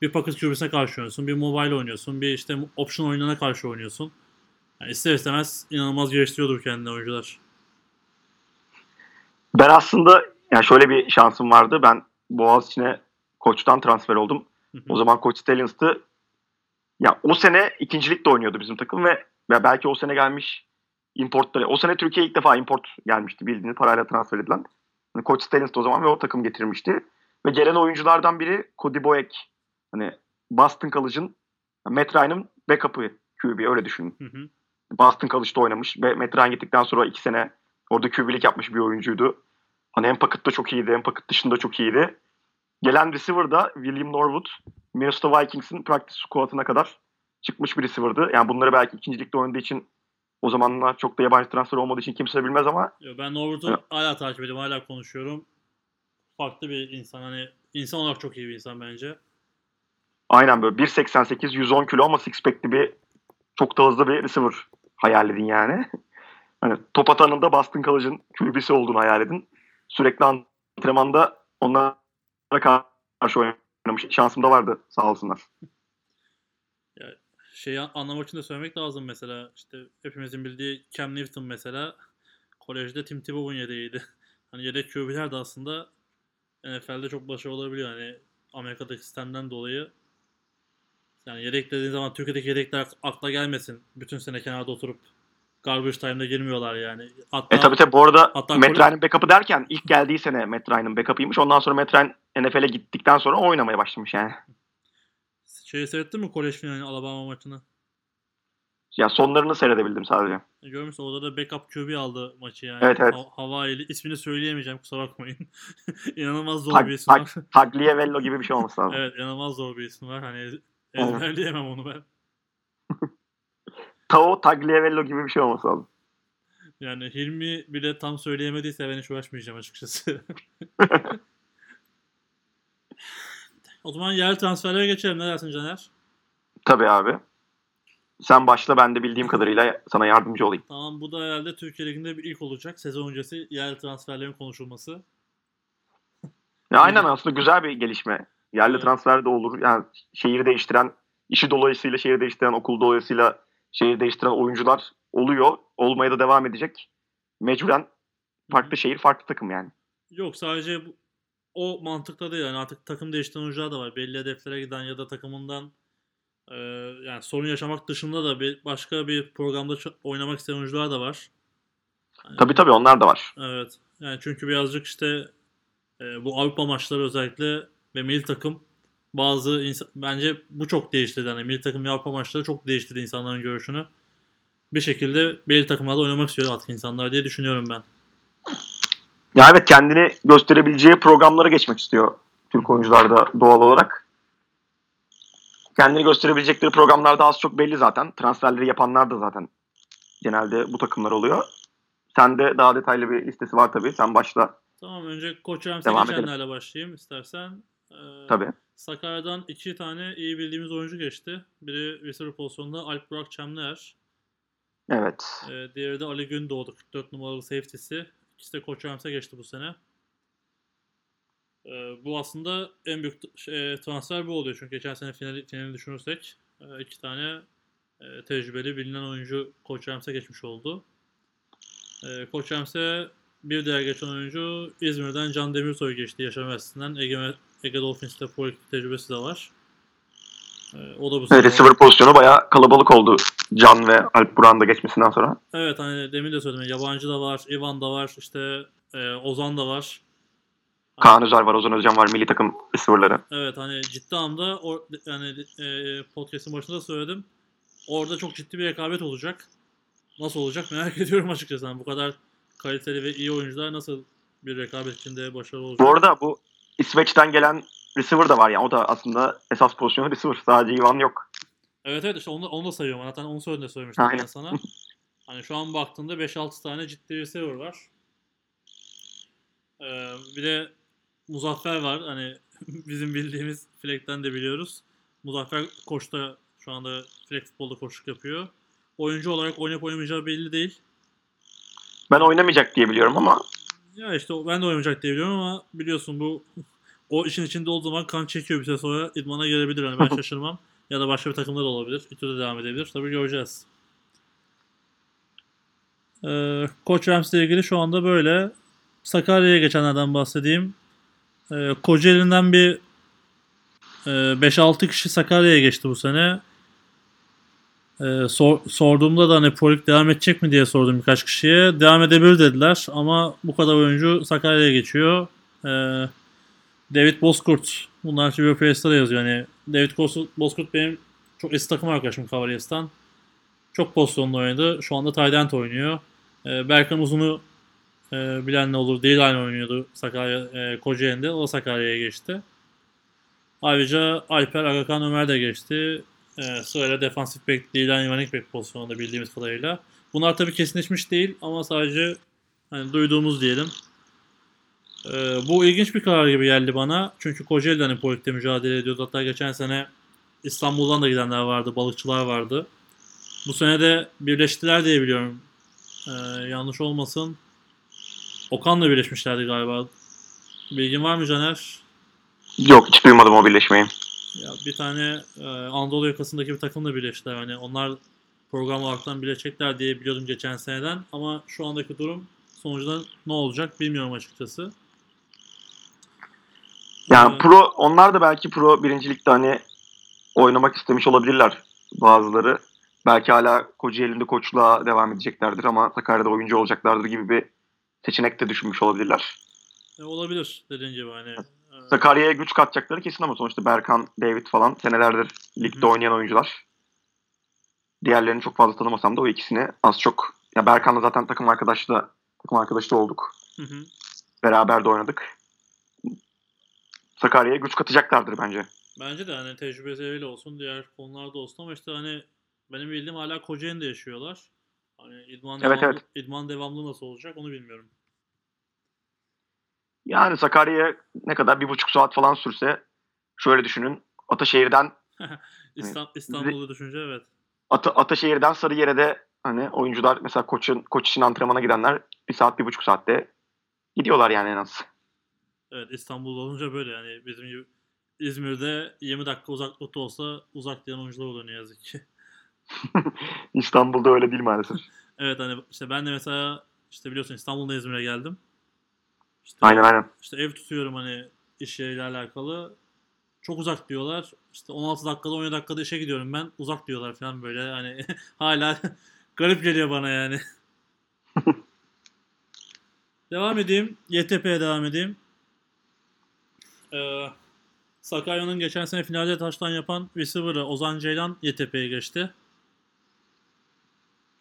bir pocket QB'sine karşı oynuyorsun, bir mobile oynuyorsun, bir işte option oyununa karşı oynuyorsun. Yani ister istemez inanılmaz geliştiriyordur kendini oyuncular. Ben aslında yani şöyle bir şansım vardı. Ben Boğaziçi'ne koçtan transfer oldum. Hı hı. O zaman Koç Stallions'tı. Ya o sene ikincilik de oynuyordu bizim takım ve ve belki o sene gelmiş importları. O sene Türkiye'ye ilk defa import gelmişti bildiğiniz parayla transfer edilen. Yani Koç Stallions'tı o zaman ve o takım getirmişti. Ve gelen oyunculardan biri Cody Boyek. Hani Boston College'ın Matt Ryan'ın backup'ı QB öyle düşünün. Hı hı. Boston College'da oynamış ve Matt Ryan gittikten sonra iki sene orada QB'lik yapmış bir oyuncuydu. Hani hem pocket'ta çok iyiydi hem pocket dışında çok iyiydi. Gelen receiver da William Norwood. Minnesota Vikings'in practice squad'ına kadar çıkmış bir receiver'dı. Yani bunları belki ikincilikte oynadığı için o zamanlar çok da yabancı transfer olmadığı için kimse bilmez ama Yo, ben Norwood'u Evet. hala takip ediyorum, hala konuşuyorum. Farklı bir insan hani insan olarak çok iyi bir insan bence. aynen böyle 1.88 110 kilo ama six pack'li bir çok da hızlı bir receiver hayal edin yani. Hani top atanında Boston College'ın QB'si olduğunu hayal edin. Sürekli antrenmanda onlara karşı oynamış. Şansım da vardı sağ olsunlar. Şeyi an- anlamak için de söylemek lazım mesela işte hepimizin bildiği Cam Newton mesela kolejde Tim Tebow'un yedeğiydi. Hani yedek QB'ler de aslında NFL'de çok başarılı olabiliyor. Hani Amerika'daki sistemden dolayı yani yedek dediğin zaman Türkiye'deki yedekler akla gelmesin. Bütün sene kenarda oturup garbage time'da girmiyorlar yani. Hatta E tabi tabi bu arada Matt Ryan'ın backup'ı derken ilk geldiği sene Matt Ryan'ın backup'ıymış. Ondan sonra Matt Ryan NFL'e gittikten sonra oynamaya başlamış yani. şeyi seyrettin mi kolej finali Alabama maçını? Ya sonlarını seyredebildim sadece. E, Görmüşsün orada da backup QB aldı maçı yani. Evet, evet. Ha- Hawaii'li. ismini söyleyemeyeceğim kusura bakmayın. İnanılmaz zor Tag, bir isim tag, var. Tagliavello gibi bir şey olması lazım. evet inanılmaz zor bir isim var. Hani ezberleyemem onu ben. Tao Tagliavello gibi bir şey olması lazım. Yani Hilmi bile tam söyleyemediyse ben hiç uğraşmayacağım açıkçası. O zaman yerel transferlere geçelim. Ne dersin Caner? Tabii abi. Sen başla ben de bildiğim kadarıyla sana yardımcı olayım. Tamam bu da herhalde Türkiye Ligi'nde bir ilk olacak. Sezon öncesi yerel transferlerin konuşulması. Ya aynen aslında güzel bir gelişme. Yerli Evet. transfer de olur. Yani şehir değiştiren işi dolayısıyla şehir değiştiren, okul dolayısıyla şehir değiştiren oyuncular oluyor. Olmaya da devam edecek. Mecburen farklı şehir, farklı takım yani. Yok sadece bu, o mantıkta değil yani artık takım değiştiren oyuncular da var. Belli hedeflere giden ya da takımından e, yani sorun yaşamak dışında da bir başka bir programda oynamak isteyen oyuncular da var. Yani, Tabii tabii onlar da var. Evet. Yani çünkü birazcık işte e, bu Avrupa maçları özellikle ve milli takım bazı insan, bence bu çok değiştirdi. Yani milli takım ve Avrupa maçları çok değiştirdi insanların görüşünü. Bir şekilde belli takımlarda oynamak istiyor artık insanlar diye düşünüyorum ben. Ya evet kendini gösterebileceği programlara geçmek istiyor Türk oyuncular da doğal olarak. Kendini gösterebilecekleri programlar da az çok belli zaten. Transferleri yapanlar da zaten genelde bu takımlar oluyor. Sende daha detaylı bir listesi var tabii. Sen başla Tamam önce Koç Ramsey geçenlerle başlayayım istersen. Ee, tabii. Sakarya'dan iki tane iyi bildiğimiz oyuncu geçti. Biri receiver pozisyonunda Alp Burak Çemler. Evet. Ee, diğeri de Ali Gündoğdu 44 numaralı safety'si. İkisi de Koç Ramsey geçti bu sene. Ee, bu aslında en büyük şey, transfer bu oluyor. Çünkü geçen sene finali, finali düşünürsek e, iki tane e, tecrübeli bilinen oyuncu Koç Ramsey geçmiş oldu. E, Koç Ramsey bir diğer geçen oyuncu İzmir'den Can Demirsoy geçti Yaşar Üniversitesi'nden. Ege, Ege Dolphins'te pro tecrübesi de var. E, o da bu Evet, receiver pozisyonu bayağı kalabalık oldu Can ve Alp Burak'ın da geçmesinden sonra. Evet hani demin de söyledim. Yabancı da var, Ivan da var, işte e, Ozan da var. Kaan Özer var, Ozan Özcan var, milli takım receiver'ları. Evet hani ciddi anlamda or, yani e, podcast'in başında söyledim. Orada çok ciddi bir rekabet olacak. Nasıl olacak merak ediyorum açıkçası. Yani bu kadar kaliteli ve iyi oyuncular nasıl bir rekabet içinde başarılı olacak? Bu arada bu İsveç'ten gelen receiver da var yani. O da aslında esas pozisyonu receiver. Sadece Ivan yok. Evet evet işte onu, onu da sayıyorum. Zaten onu söyle söylemiştim ben Aynen. sana. Hani şu an baktığında 5-6 tane ciddi receiver var. Ee, bir de Muzaffer var. Hani bizim bildiğimiz Fleck'ten de biliyoruz. Muzaffer koçta şu anda Fleck futbolda koçluk yapıyor. Oyuncu olarak oynayıp oynamayacağı belli değil. Ben oynamayacak diye biliyorum ama Ya işte ben de oynamayacak diye biliyorum ama biliyorsun bu o işin içinde olduğu zaman kan çekiyor bir süre sonra idmana gelebilir. Hani ben şaşırmam. Ya da başka bir takımda da olabilir. İTÜ'de devam edebilir. Tabii göreceğiz. Ee, Koç Rams ile ilgili şu anda böyle. Sakarya'ya geçenlerden bahsedeyim. Ee, Kocaeli'nden bir e, 5-6 kişi Sakarya'ya geçti bu sene. Ee, sor- sorduğumda da hani Pro Lig devam edecek mi diye sordum birkaç kişiye. Devam edebilir dediler ama bu kadar oyuncu Sakarya'ya geçiyor. Ee, David Bozkurt. Bunlar TV Press'te yazıyor. Yani David Bozkurt, benim çok eski takım arkadaşım Cavaliers'tan. Çok pozisyonlu oynadı. Şu anda Tydent oynuyor. Ee, Berkan Uzun'u e, bilen ne olur değil aynı oynuyordu Sakarya, e, Kocaeli'nde. O Sakarya'ya geçti. Ayrıca Alper Agakan Ömer de geçti. E, sırayla defansif bek, Dilan Ivanik bek pozisyonunda bildiğimiz kadarıyla. Bunlar tabii kesinleşmiş değil ama sadece hani duyduğumuz diyelim. E, bu ilginç bir karar gibi geldi bana. Çünkü Kocaeli'de hani Polik'te mücadele ediyordu. Hatta geçen sene İstanbul'dan da gidenler vardı, balıkçılar vardı. Bu sene de birleştiler diye biliyorum. E, yanlış olmasın. Okan'la birleşmişlerdi galiba. Bilgin var mı Caner? yok hiç duymadım o birleşmeyi. Ya bir tane e, Anadolu yakasındaki bir takımla birleştiler. Hani onlar program olaraktan birleşecekler diye biliyordum geçen seneden. Ama şu andaki durum sonucunda ne olacak bilmiyorum açıkçası. Yani Ee, pro onlar da belki pro birincilikte hani oynamak istemiş olabilirler bazıları. Belki hala Kocaeli'nde koçluğa devam edeceklerdir ama Sakarya'da oyuncu olacaklardır gibi bir seçenek de düşünmüş olabilirler. e, olabilir dediğin gibi hani. e, Sakarya'ya güç katacakları kesin ama sonuçta Berkan, David falan senelerdir ligde Hı oynayan oyuncular. Diğerlerini çok fazla tanımasam da o ikisini az çok ya Berkan'la zaten takım arkadaşı da takım arkadaşı da olduk. hı hı. Beraber de oynadık. Sakarya'ya güç katacaklardır bence. Bence de hani tecrübeleriyle olsun diğer konularda olsun ama işte hani benim bildiğim hala Kocaeli'de yaşıyorlar. Hani idman Evet, devamlı, evet. idman devamlı nasıl olacak onu bilmiyorum. Yani Sakarya'ya ne kadar bir buçuk saat falan sürse şöyle düşünün. Ataşehir'den İstan, İstanbul'u düşünce evet. Ata, Ataşehir'den Sarıyer'e de hani oyuncular mesela koçun koç için antrenmana gidenler bir saat bir buçuk saatte gidiyorlar yani en az. Evet İstanbul'da olunca böyle yani bizim gibi İzmir'de 20 dakika uzaklıkta olsa uzak diyen oyuncular oluyor ne yazık ki. İstanbul'da öyle değil maalesef. Evet hani işte ben de mesela işte biliyorsun İstanbul'da İzmir'e geldim. İşte, Aynen aynen. işte ev tutuyorum hani iş yeriyle alakalı. Çok uzak diyorlar. İşte 16 dakikada 17 dakikada işe gidiyorum ben. Uzak diyorlar falan böyle hani hala garip geliyor bana yani. devam edeyim. YTP'ye devam edeyim. Ee, Sakarya'nın geçen sene finalde taştan yapan receiver'ı Ozan Ceylan YTP'ye geçti.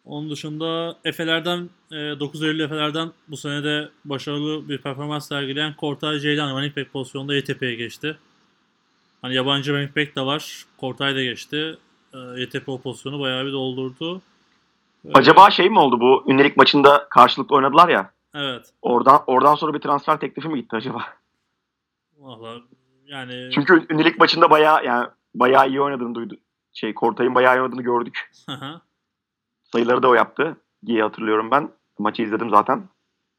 Onun dışında Efe'lerden, e, 9 Eylül Efe'lerden bu sene de başarılı bir performans sergileyen Kortay Ceylan running back pozisyonunda YTP'ye geçti. Hani yabancı running back de var. Kortay da geçti. E, YTP o pozisyonu bayağı bir doldurdu. E, Acaba şey mi oldu bu ünlülük maçında karşılıklı oynadılar ya. Evet. Oradan oradan sonra bir transfer teklifi mi gitti acaba? Valla yani Çünkü ünlülük maçında bayağı yani bayağı iyi oynadığını duydu. Şey Kortay'ın bayağı iyi oynadığını gördük. Sayıları da o yaptı diye hatırlıyorum ben. Maçı izledim zaten.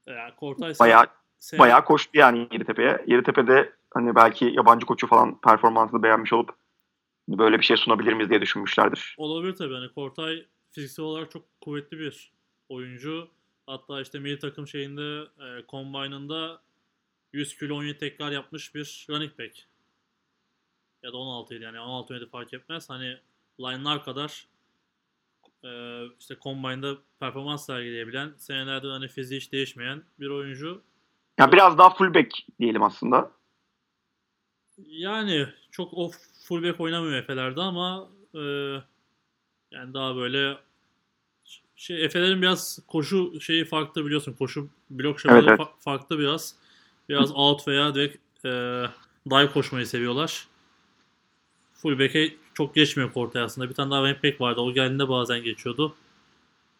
yani Kortay Bayağı sen- bayağı koştu yani Yeditepe'ye. Yeditepe'de hani belki yabancı koçu falan performansını beğenmiş olup böyle bir şey sunabilir miyiz diye düşünmüşlerdir. Olabilir tabii. Hani Kortay fiziksel olarak çok kuvvetli bir oyuncu. Hatta işte milli takım şeyinde e, Combine'ında 100 kilo 17 tekrar yapmış bir running back. Ya da 16 idi yani 16 17 fark etmez. Hani line'lar kadar e, işte Combine'da performans sergileyebilen, senelerde hani fiziği hiç değişmeyen bir oyuncu. Yani biraz daha fullback diyelim aslında. Yani çok o fullback oynamıyor Efe'lerde ama e, yani daha böyle şey Efe'lerin biraz koşu şeyi farklı biliyorsun. Koşu blok şemaları Evet, fa- farklı biraz. Biraz out veya direkt e, dive koşmayı seviyorlar. Fullback'e çok geçmiyor Kortay aslında. Bir tane daha running back vardı. O geldiğinde bazen geçiyordu.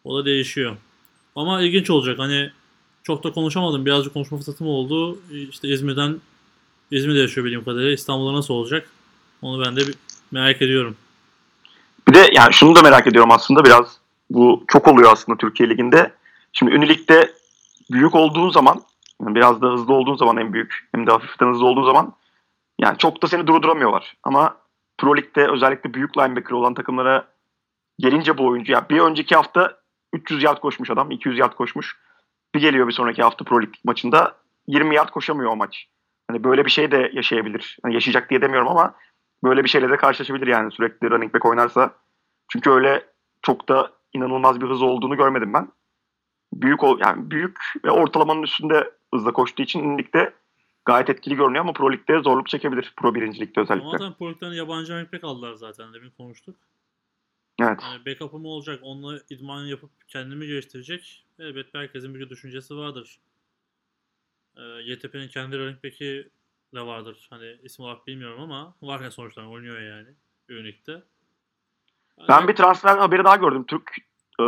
O da değişiyor. Ama ilginç olacak. Hani çok da konuşamadım. Birazcık konuşma fırsatım oldu. İşte İzmir'den İzmir'de yaşıyor bildiğim kadarıyla. İstanbul'da nasıl olacak? Onu ben de merak ediyorum. Bir de yani şunu da merak ediyorum aslında biraz bu çok oluyor aslında Türkiye Ligi'nde. Şimdi ünlü büyük olduğun zaman yani biraz da hızlı olduğun zaman en büyük hem de hafiften hızlı olduğun zaman yani çok da seni durduramıyorlar. Ama Pro Lig'de özellikle büyük linebacker olan takımlara gelince bu oyuncu ya bir önceki hafta 300 yard koşmuş adam 200 yard koşmuş. Bir geliyor bir sonraki hafta Pro Lig maçında 20 yard koşamıyor o maç. Hani böyle bir şey de yaşayabilir. Hani yaşayacak diye demiyorum ama böyle bir şeyle de karşılaşabilir yani sürekli running back oynarsa. Çünkü öyle çok da inanılmaz bir hız olduğunu görmedim ben. Büyük yani büyük ve ortalamanın üstünde hızla koştuğu için ligde gayet etkili görünüyor ama Pro Lig'de zorluk çekebilir. Pro birincilikte Ama özellikle. zaten Pro yabancı running back aldılar zaten. Demin konuştuk. Evet. Yani backup'ım olacak. Onunla idman yapıp kendimi geliştirecek. Elbette herkesin bir düşüncesi vardır. Ee, YTP'nin kendi running back'i de vardır. Hani isim olarak bilmiyorum ama var ya sonuçta oynuyor yani. Ünlükte. Yani Ben bir transfer haberi daha gördüm. Türk e,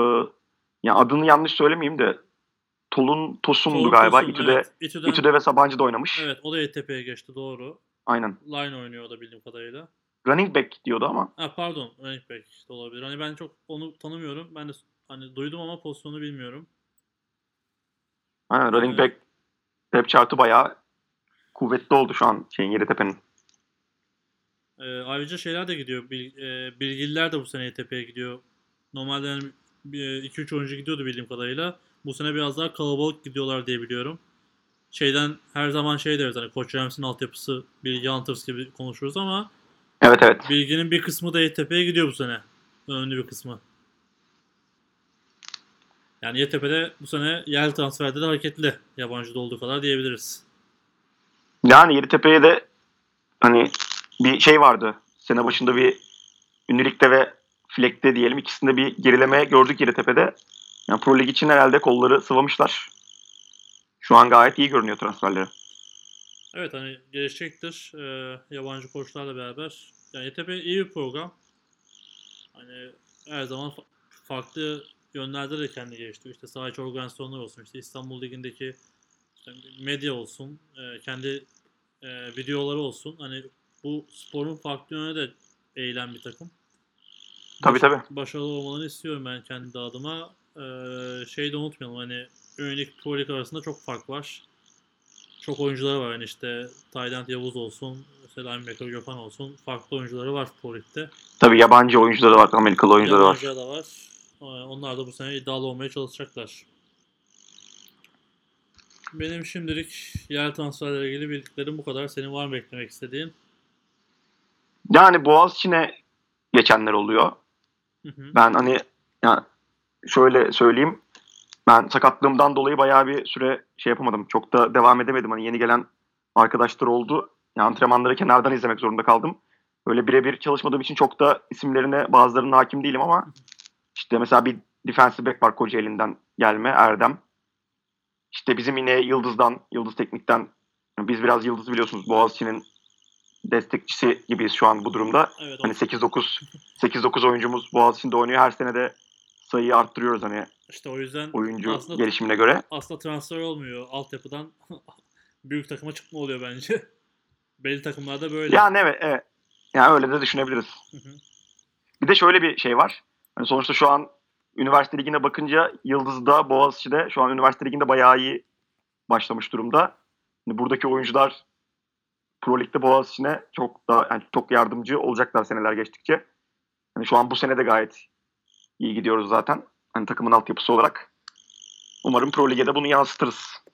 ya adını yanlış söylemeyeyim de Tolun Tosun'du Tolga galiba. Tosun, İTÜ'de, evet. İTÜ'den, İTÜ'de ve Sabancı'da oynamış. Evet o da YTP'ye geçti doğru. Aynen. Line oynuyor o da bildiğim kadarıyla. Running back diyordu ama. Ha pardon running back de olabilir. Hani ben çok onu tanımıyorum. Ben de hani duydum ama pozisyonu bilmiyorum. Aynen, running Evet. back depth chart'ı bayağı kuvvetli oldu şu an şeyin Yeditepe'nin. Ee, ayrıca şeyler de gidiyor. Bil, e, bilgililer de bu sene YTP'ye gidiyor. Normalde yani 2-3 oyuncu gidiyordu bildiğim kadarıyla. Bu sene biraz daha kalabalık gidiyorlar diye biliyorum. Şeyden her zaman şey deriz hani Koç Rams'in altyapısı Bilgi Hunters gibi konuşuruz ama Evet evet. Bilgi'nin bir kısmı da YTP'ye gidiyor bu sene. Önemli bir kısmı. Yani YTP'de bu sene yerel transferde de hareketli. Yabancı da olduğu kadar diyebiliriz. Yani Yeditepe'ye de hani bir şey vardı. Sene başında bir ünlülükte ve Fleck'te diyelim ikisinde bir gerileme gördük Yeditepe'de. Yani Pro Lig için herhalde kolları sıvamışlar. Şu an gayet iyi görünüyor transferleri. Evet hani gelişecektir e, yabancı koçlarla beraber. Yani YTP iyi bir program. Hani her zaman fa- farklı yönlerde de kendi geliştiriyor. İşte saha içi organizasyonlar olsun, işte İstanbul Ligi'ndeki işte medya olsun, e, kendi e, videoları olsun. Hani bu sporun farklı yöne de eğilen bir takım. Tabii, tabii. Başarılı olmalarını istiyorum ben kendi adıma. E, şey de unutmayalım hani Ünlük Pro Lig arasında çok fark var çok oyuncular var yani işte Tayland Yavuz olsun, işte linebacker Gökhan olsun. Farklı oyuncuları var Pro Lig'de. Tabii yabancı oyuncuları var, Amerikalı oyuncuları var. Yabancı da var. Ee, Onlar da bu sene iddialı olmaya çalışacaklar. Benim şimdilik yer transferleriyle ilgili bildiklerim bu kadar. Senin var mı eklemek istediğin? Yani Boğaziçi'ne geçenler oluyor. Hı hı. Ben hani ya şöyle söyleyeyim. Ben sakatlığımdan dolayı bayağı bir süre şey yapamadım. Çok da devam edemedim. Hani yeni gelen arkadaşlar oldu. Yani antrenmanları kenardan izlemek zorunda kaldım. Öyle birebir çalışmadığım için çok da isimlerine bazılarına hakim değilim ama işte mesela bir defensive back var Kocaeli'nden gelme Erdem. İşte bizim yine Yıldız'dan, Yıldız Teknik'ten biz biraz Yıldız biliyorsunuz Boğaziçi'nin destekçisi gibiyiz şu an bu durumda. Evet, Hani o- 8-9 8-9 oyuncumuz Boğaziçi'nde oynuyor. Her sene de sayıyı arttırıyoruz hani işte o yüzden oyuncu aslında, gelişimine göre. aslında transfer olmuyor. Altyapıdan büyük takıma çıkma oluyor bence. Belli takımlarda böyle. Yani evet, evet. Yani öyle de düşünebiliriz. Hı hı. Bir de şöyle bir şey var. Hani sonuçta şu an üniversite ligine bakınca Yıldız'da, Boğaziçi'de şu an üniversite liginde bayağı iyi başlamış durumda. Hani buradaki oyuncular Pro Lig'de Boğaziçi'ne çok daha yani çok yardımcı olacaklar seneler geçtikçe. Hani şu an bu sene de gayet iyi gidiyoruz zaten. Hani takımın altyapısı olarak. Umarım Pro Lig'e bunu yansıtırız.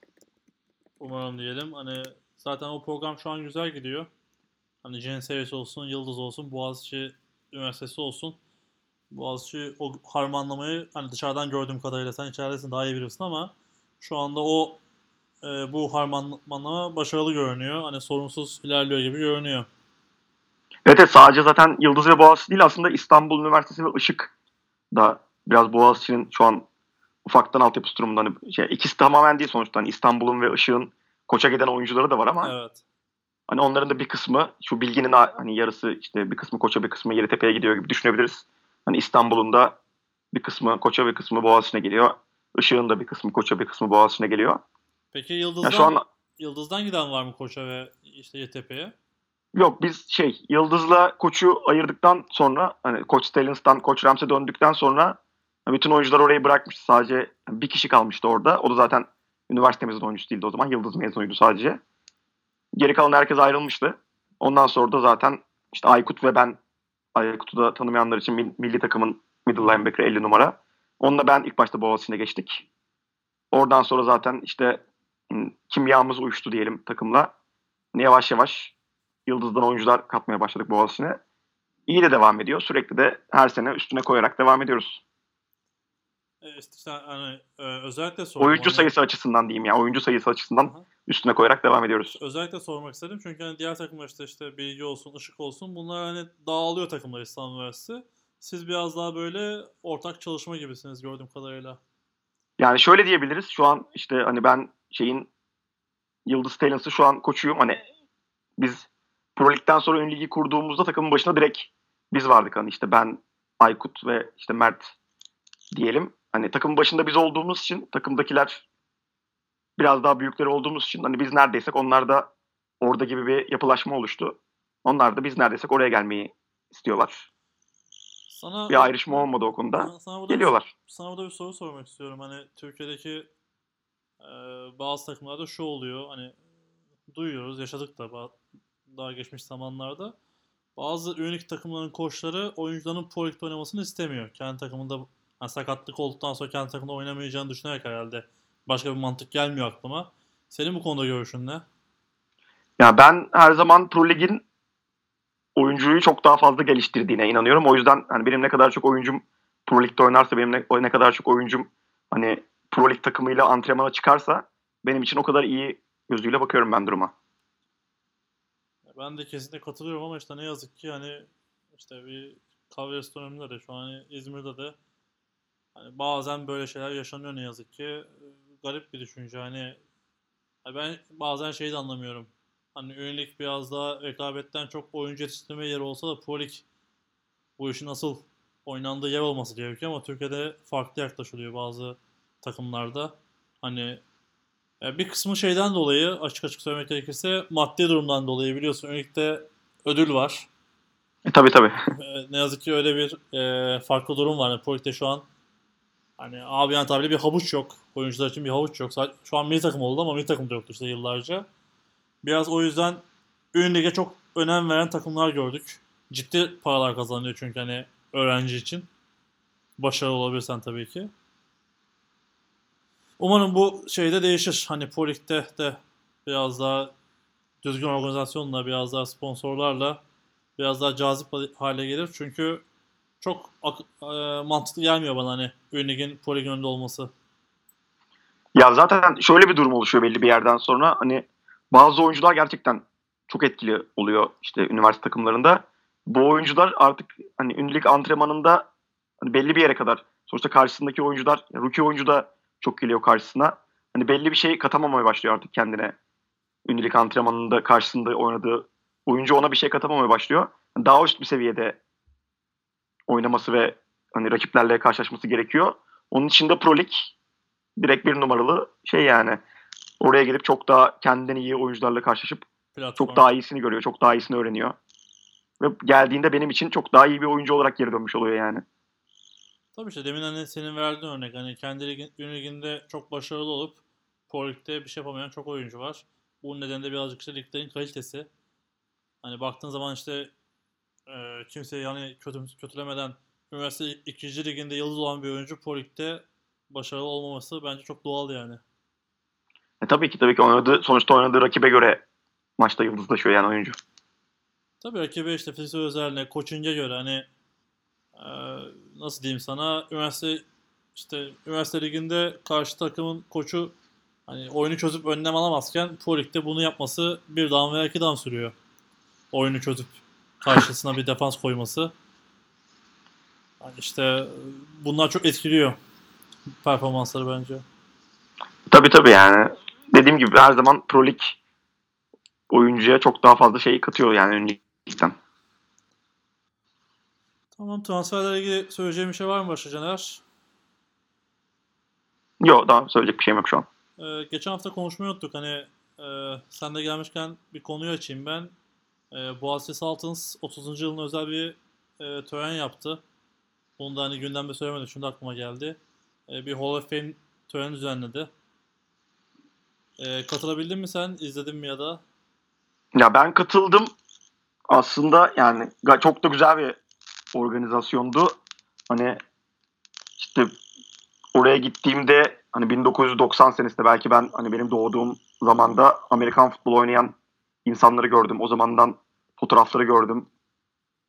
Umarım diyelim. Hani zaten o program şu an güzel gidiyor. Hani Jen seviyesi olsun, Yıldız olsun, Boğaziçi Üniversitesi olsun. Boğaziçi o harmanlamayı hani dışarıdan gördüğüm kadarıyla sen içeridesin daha iyi bilirsin ama şu anda o e, bu harmanlama başarılı görünüyor. Hani sorunsuz ilerliyor gibi görünüyor. Evet, evet sadece zaten Yıldız ve Boğaziçi değil aslında İstanbul Üniversitesi ve Işık da biraz Boğaziçi'nin şu an ufaktan altyapısı durumunda. Hani şey, ikisi tamamen değil sonuçta. Hani İstanbul'un ve Işık'ın koça giden oyuncuları da var ama Evet. hani onların da bir kısmı şu bilginin hani yarısı işte bir kısmı koça bir kısmı Yeditepe'ye gidiyor gibi düşünebiliriz. Hani İstanbul'un da bir kısmı koça bir kısmı Boğaziçi'ne geliyor. Işık'ın da bir kısmı koça bir kısmı Boğaziçi'ne geliyor. Peki Yıldız'dan şu an Yıldız'dan giden var mı Koç'a ve işte YTP'ye? Yok biz şey Yıldız'la koçu ayırdıktan sonra hani Koç Stellins'tan Koç Rams'e döndükten sonra bütün oyuncular orayı bırakmıştı. Sadece bir kişi kalmıştı orada. O da zaten üniversitemizin oyuncusu değildi o zaman. Yıldız mezunuydu sadece. Geri kalan herkes ayrılmıştı. Ondan sonra da zaten işte Aykut ve ben Aykut'u da tanımayanlar için mil- milli takımın middle linebacker 50 numara. Onunla ben ilk başta Boğaziçi'ne geçtik. Oradan sonra zaten işte hmm, kimyamız uyuştu diyelim takımla. Yavaş yavaş Yıldız'dan oyuncular katmaya başladık Boğaziçi'ne. İyi de devam ediyor. Sürekli de her sene üstüne koyarak devam ediyoruz. E, işte, hani e, özellikle sordum. Oyuncu sayısı açısından diyeyim ya. Oyuncu sayısı açısından Aha. üstüne koyarak devam ediyoruz. Özellikle sormak istedim çünkü hani diğer takımlar işte işte Bilgi olsun, Işık olsun bunlar hani dağılıyor takımlar İstanbul Üniversitesi. Siz biraz daha böyle ortak çalışma gibisiniz gördüğüm kadarıyla. Yani şöyle diyebiliriz. Şu an işte hani ben şeyin Yıldız Talents'ı şu an koçuyum. Hani biz Pro Lig'den sonra ön ligi kurduğumuzda takımın başına direkt biz vardık. Hani işte ben, Aykut ve işte Mert diyelim. Hani takımın başında biz olduğumuz için takımdakiler biraz daha büyükleri olduğumuz için hani biz neredeysek onlar da orada gibi bir yapılaşma oluştu. Onlar da biz neredeysek oraya gelmeyi istiyorlar. Sana Bir ayrışma olmadı o konuda. Sana- sana Geliyorlar. Bir, sana burada bir soru sormak istiyorum. Hani Türkiye'deki e, bazı takımlarda şu oluyor. Hani duyuyoruz, yaşadık da daha geçmiş zamanlarda. Bazı üyelik takımların koçları oyuncuların Pro Lig'de oynamasını istemiyor. Kendi takımında hani sakatlık olduktan sonra kendi takımda oynamayacağını düşünerek herhalde. Başka bir mantık gelmiyor aklıma. Senin bu konuda görüşün ne? Ya ben her zaman Pro Lig'in oyuncuyu çok daha fazla geliştirdiğine inanıyorum. O yüzden hani benim ne kadar çok oyuncum Pro Lig'de oynarsa, benim ne, ne kadar çok oyuncum hani Pro Lig takımıyla antrenmana çıkarsa benim için o kadar iyi gözüyle bakıyorum ben duruma. Ben de kesinlikle katılıyorum ama işte ne yazık ki hani işte bir kahve restoranında da şu an hani İzmir'de de hani bazen böyle şeyler yaşanıyor ne yazık ki. Garip bir düşünce hani ben bazen şeyi de anlamıyorum. Hani üyelik biraz daha rekabetten çok oyuncu yetiştirme yeri olsa da Pro Lig bu işin asıl oynandığı yer olması gerekiyor ama Türkiye'de farklı yaklaşılıyor bazı takımlarda. Hani e, bir kısmı şeyden dolayı açık açık söylemek gerekirse maddi durumdan dolayı biliyorsun üyelikte ödül var. E tabii tabii. E, ne yazık ki öyle bir e, farklı durum var. Yani Pro Lig'de şu an hani abi yani tabiri bir havuç yok. Oyuncular için bir havuç yok. Şu an milli takım oldu ama milli takım da yoktu işte yıllarca. Biraz o yüzden ün lige çok önem veren takımlar gördük. Ciddi paralar kazanıyor çünkü hani öğrenci için. Başarılı olabilirsen tabii ki. Umarım bu şeyde değişir. Hani Polik'te de biraz daha düzgün organizasyonla, biraz daha sponsorlarla biraz daha cazip hale gelir. Çünkü çok e, mantıklı gelmiyor bana hani Ünlig'in Polik önünde olması. Ya zaten şöyle bir durum oluşuyor belli bir yerden sonra. Hani bazı oyuncular gerçekten çok etkili oluyor işte üniversite takımlarında. Bu oyuncular artık hani ünlülük antrenmanında hani belli bir yere kadar sonuçta karşısındaki oyuncular rookie oyuncu da çok geliyor karşısına. Hani belli bir şey katamamaya başlıyor artık kendine. Ünlülük antrenmanında karşısında oynadığı oyuncu ona bir şey katamamaya başlıyor. Daha üst bir seviyede oynaması ve hani rakiplerle karşılaşması gerekiyor. Onun için de Pro Lig direkt bir numaralı şey yani. Oraya gelip çok daha kendinden iyi oyuncularla karşılaşıp Platform. çok daha iyisini görüyor, çok daha iyisini öğreniyor. Ve geldiğinde benim için çok daha iyi bir oyuncu olarak geri dönmüş oluyor yani. Tabii işte demin hani senin verdiğin örnek hani kendi ligin, liginde çok başarılı olup Pro Lig'de bir şey yapamayan çok oyuncu var. Bunun nedeni de birazcık işte liglerin kalitesi. Hani baktığın zaman işte e, kimseyi yani kötü, kötülemeden üniversite ikinci liginde yıldız olan bir oyuncu Pro Lig'de başarılı olmaması bence çok doğal yani. E tabii ki tabii ki oynadığı, sonuçta oynadığı rakibe göre maçta yıldızlaşıyor yani oyuncu. Tabii rakibe işte fiziksel özelliğine, koçince göre hani e, nasıl diyeyim sana üniversite işte üniversite liginde karşı takımın koçu hani oyunu çözüp önlem alamazken Pro Lig'de bunu yapması bir dam veya iki dam sürüyor. Oyunu çözüp karşısına bir defans koyması. Yani işte bunlar çok etkiliyor performansları bence. Tabii tabii yani. Dediğim gibi her zaman Pro Lig oyuncuya çok daha fazla şey katıyor yani önlükten. Tamam transferlerle ilgili söyleyeceğim bir şey var mı başka Caner? Yok daha söyleyecek bir şeyim yok şu an. Ee, geçen hafta konuşmayı unuttuk. Hani e, sen de gelmişken bir konuyu açayım ben. E, Boğaziçi Saltons 30. yılın özel bir e, tören yaptı. Bunu da hani gündemde söylemedim. Şimdi aklıma geldi. E, bir Hall of Fame töreni düzenledi. E, katılabildin mi sen? İzledin mi ya da? Ya ben katıldım. Aslında yani çok da güzel bir organizasyondu. Hani işte oraya gittiğimde hani 1990 senesinde belki ben hani benim doğduğum zamanda Amerikan futbolu oynayan insanları gördüm. O zamandan fotoğrafları gördüm.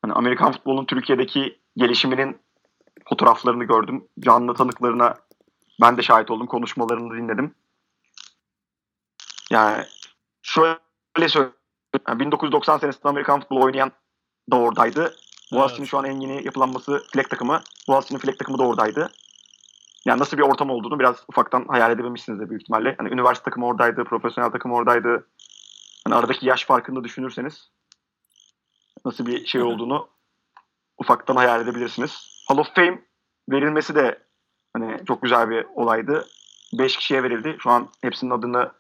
Hani Amerikan futbolunun Türkiye'deki gelişiminin fotoğraflarını gördüm. Canlı tanıklarına ben de şahit oldum. Konuşmalarını dinledim. Yani şöyle söyleyeyim. Yani 1990 senesinde Amerikan futbolu oynayan da oradaydı. Boğaziçi'nin Evet. şu an en yeni yapılanması Fleck takımı. Boğaziçi'nin Fleck takımı da oradaydı. Yani nasıl bir ortam olduğunu biraz ufaktan hayal edebilmişsinizdir büyük ihtimalle. Hani üniversite takımı oradaydı, profesyonel takım oradaydı. Hani aradaki yaş farkını da düşünürseniz nasıl bir şey olduğunu ufaktan hayal edebilirsiniz. Hall of Fame verilmesi de hani çok güzel bir olaydı. 5 kişiye verildi. Şu an hepsinin adını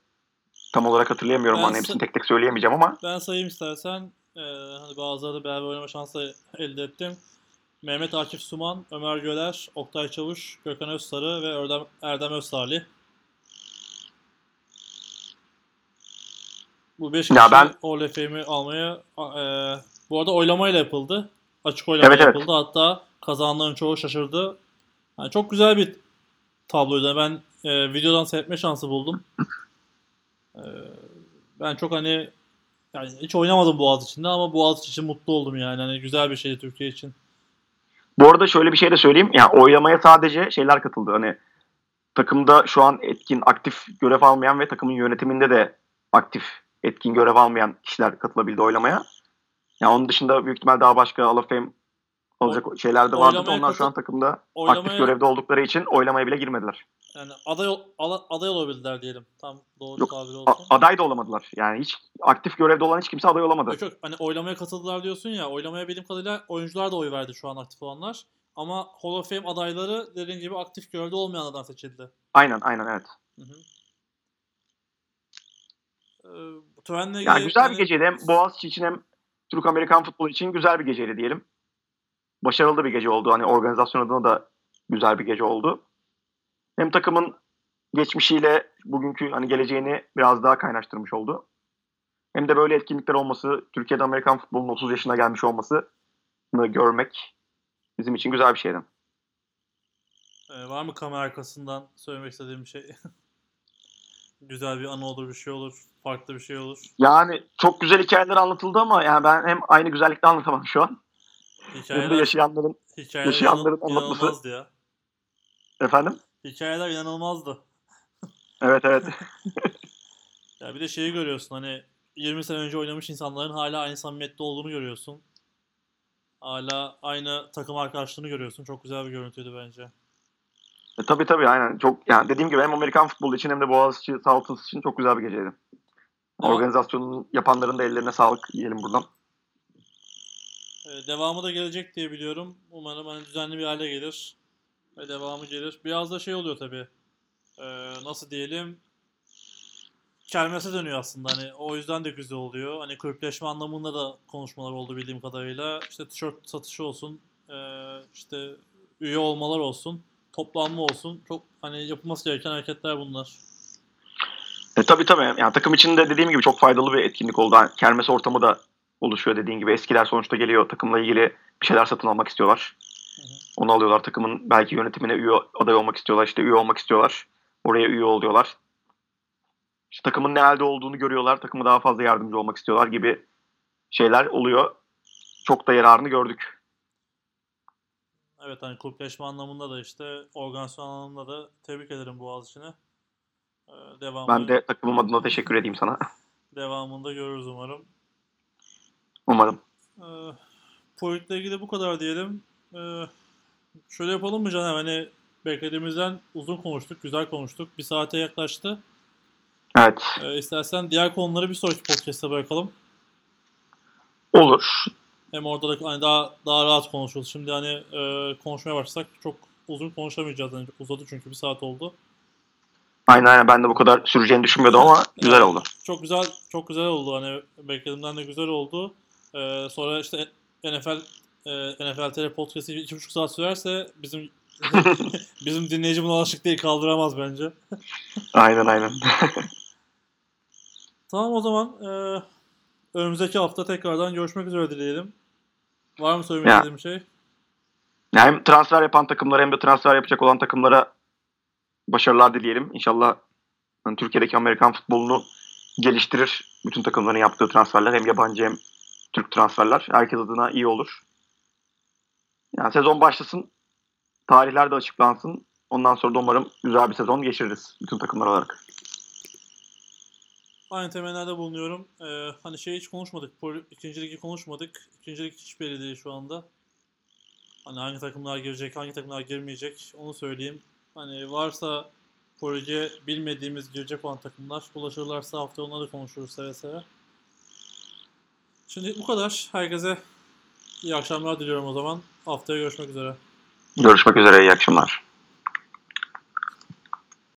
tam olarak hatırlayamıyorum. Ben Hani hepsini tek tek söyleyemeyeceğim ama Ben sayayım istersen. Ee, hani bazıları beraber oynama şansı elde ettim. Mehmet Akif Suman, Ömer Göler, Oktay Çavuş, Gökhan Özsarı ve Erdem, Erdem Özsalih. Bu 5 kişi Ya ben- Fame'i almaya e, bu arada oylamayla yapıldı. Açık oylama Evet, evet. yapıldı. Hatta kazananların çoğu şaşırdı. Yani çok güzel bir tabloydu. Ben e, videodan seyretme şansı buldum. E, ben çok hani yani hiç oynamadım Boğaziçi'nde ama Boğaziçi için mutlu oldum yani. Hani güzel bir şeydi Türkiye için. Bu arada şöyle bir şey de söyleyeyim. Yani oylamaya sadece şeyler katıldı. Hani takımda şu an etkin, aktif görev almayan ve takımın yönetiminde de aktif, etkin görev almayan kişiler katılabildi oylamaya. Yani onun dışında büyük ihtimal daha başka Hall of Fame olacak şeyler de vardı. Onlar şu an katıl- takımda aktif oylamaya- görevde oldukları için oylamaya bile girmediler. Yani aday ala- aday olabildiler diyelim. Tam doğru Yok, tabir A- olsun. aday da olamadılar. Yani hiç aktif görevde olan hiç kimse aday olamadı. Yok yok hani oylamaya katıldılar diyorsun ya. Oylamaya bildiğim kadarıyla oyuncular da oy verdi şu an aktif olanlar. Ama Hall of Fame adayları dediğin gibi aktif görevde olmayanlardan seçildi. Aynen aynen evet. Hı hı. Ee, törenle Yani güzel bir geceydi. Hem Boğaziçi için hem Türk Amerikan futbolu için güzel bir geceydi diyelim. Başarılı bir gece oldu. Hani organizasyon adına da güzel bir gece oldu. Hem takımın geçmişiyle bugünkü hani geleceğini biraz daha kaynaştırmış oldu. hem de böyle etkinlikler olması, Türkiye'de Amerikan futbolunun 30 yaşına gelmiş olmasını görmek bizim için güzel bir şeydi. Ee, var mı kamera arkasından söylemek istediğim bir şey? Güzel bir anı olur, bir şey olur, farklı bir şey olur. Yani çok güzel hikayeler anlatıldı ama yani ben hem aynı güzellikle anlatamam şu an. Hem de Hikayeler, yaşayanların hikayeler yaşayanların anlatması- ya. efendim. Hikayeler inanılmazdı. Evet evet. Ya bir de şeyi görüyorsun hani 20 sene önce oynamış insanların hala aynı samimiyette olduğunu görüyorsun. Hala aynı takım arkadaşlığını görüyorsun. Çok güzel bir görüntüydü bence. E, tabii tabii aynen. Çok yani dediğim gibi hem Amerikan futbolu için hem de Boğaziçi Saltası için çok güzel bir geceydi. Ama- Organizasyonun yapanların da ellerine sağlık diyelim buradan. Ee, devamı da gelecek diye biliyorum. Umarım hani düzenli bir hale gelir. Ve devamı gelir. Biraz da şey oluyor tabii. Ee, nasıl diyelim? Kermese dönüyor aslında. Hani o yüzden de güzel oluyor. Hani kulüpleşme anlamında da konuşmalar oldu bildiğim kadarıyla. İşte tişört satışı olsun. ee, işte üye olmalar olsun. Toplanma olsun. Çok hani yapılması gereken hareketler bunlar. E, tabii tabii. Yani takım içinde dediğim gibi çok faydalı bir etkinlik oldu. Yani kermes ortamı da oluşuyor dediğin gibi. Eskiler sonuçta geliyor takımla ilgili bir şeyler satın almak istiyorlar. Onu alıyorlar takımın belki yönetimine üye aday olmak istiyorlar. işte üye olmak istiyorlar. Oraya üye oluyorlar. İşte takımın ne halde olduğunu görüyorlar. Takıma daha fazla yardımcı olmak istiyorlar gibi şeyler oluyor. Çok da yararını gördük. Evet hani kulüpleşme anlamında da işte organizasyon anlamında da tebrik ederim Boğaziçi'ne. Ee, devamı, Ben de takımım adına teşekkür edeyim sana. devamında görürüz umarım. Umarım. Ee, Point'le ilgili bu kadar diyelim. Ee, şöyle yapalım mı Caner? Hani beklediğimizden uzun konuştuk, güzel konuştuk. Bir saate yaklaştı. Evet. Ee, istersen diğer konuları bir sonraki podcast'ta bırakalım. Olur. Hem orada da hani daha daha rahat konuşuruz. Şimdi hani e, konuşmaya başlasak çok uzun konuşamayacağız. Yani uzadı çünkü bir saat oldu. Aynen aynen. Ben de bu kadar süreceğini düşünmüyordum ama güzel oldu. Çok güzel çok güzel oldu. Hani beklediğimden de güzel oldu. Ee, sonra işte NFL e, NFL TR podcast'i iki buçuk saat sürerse bizim bizim dinleyici buna alışık değil kaldıramaz bence. Aynen aynen. Tamam o zaman e, önümüzdeki hafta tekrardan görüşmek üzere dileyelim. Var mı söylemek istediğim şey? Yani hem transfer yapan takımlara hem de transfer yapacak olan takımlara başarılar dileyelim. İnşallah hani Türkiye'deki Amerikan futbolunu geliştirir. Bütün takımların yaptığı transferler hem yabancı hem Türk transferler. Herkes adına iyi olur. Yani sezon başlasın. Tarihler de açıklansın. Ondan sonra da umarım güzel bir sezon geçiririz bütün takımlar olarak. Aynı temennada bulunuyorum. Ee, hani şey hiç konuşmadık. İkinci ligi konuşmadık. İkinci lig hiç belli değil şu anda. Hani hangi takımlar girecek, hangi takımlar girmeyecek onu söyleyeyim. Hani varsa Pro Lig'e bilmediğimiz girecek olan takımlar ulaşırlarsa hafta onları konuşuruz seve seve. Şimdi bu kadar. Herkese iyi akşamlar diliyorum o zaman. Haftaya görüşmek üzere. Görüşmek üzere. iyi akşamlar.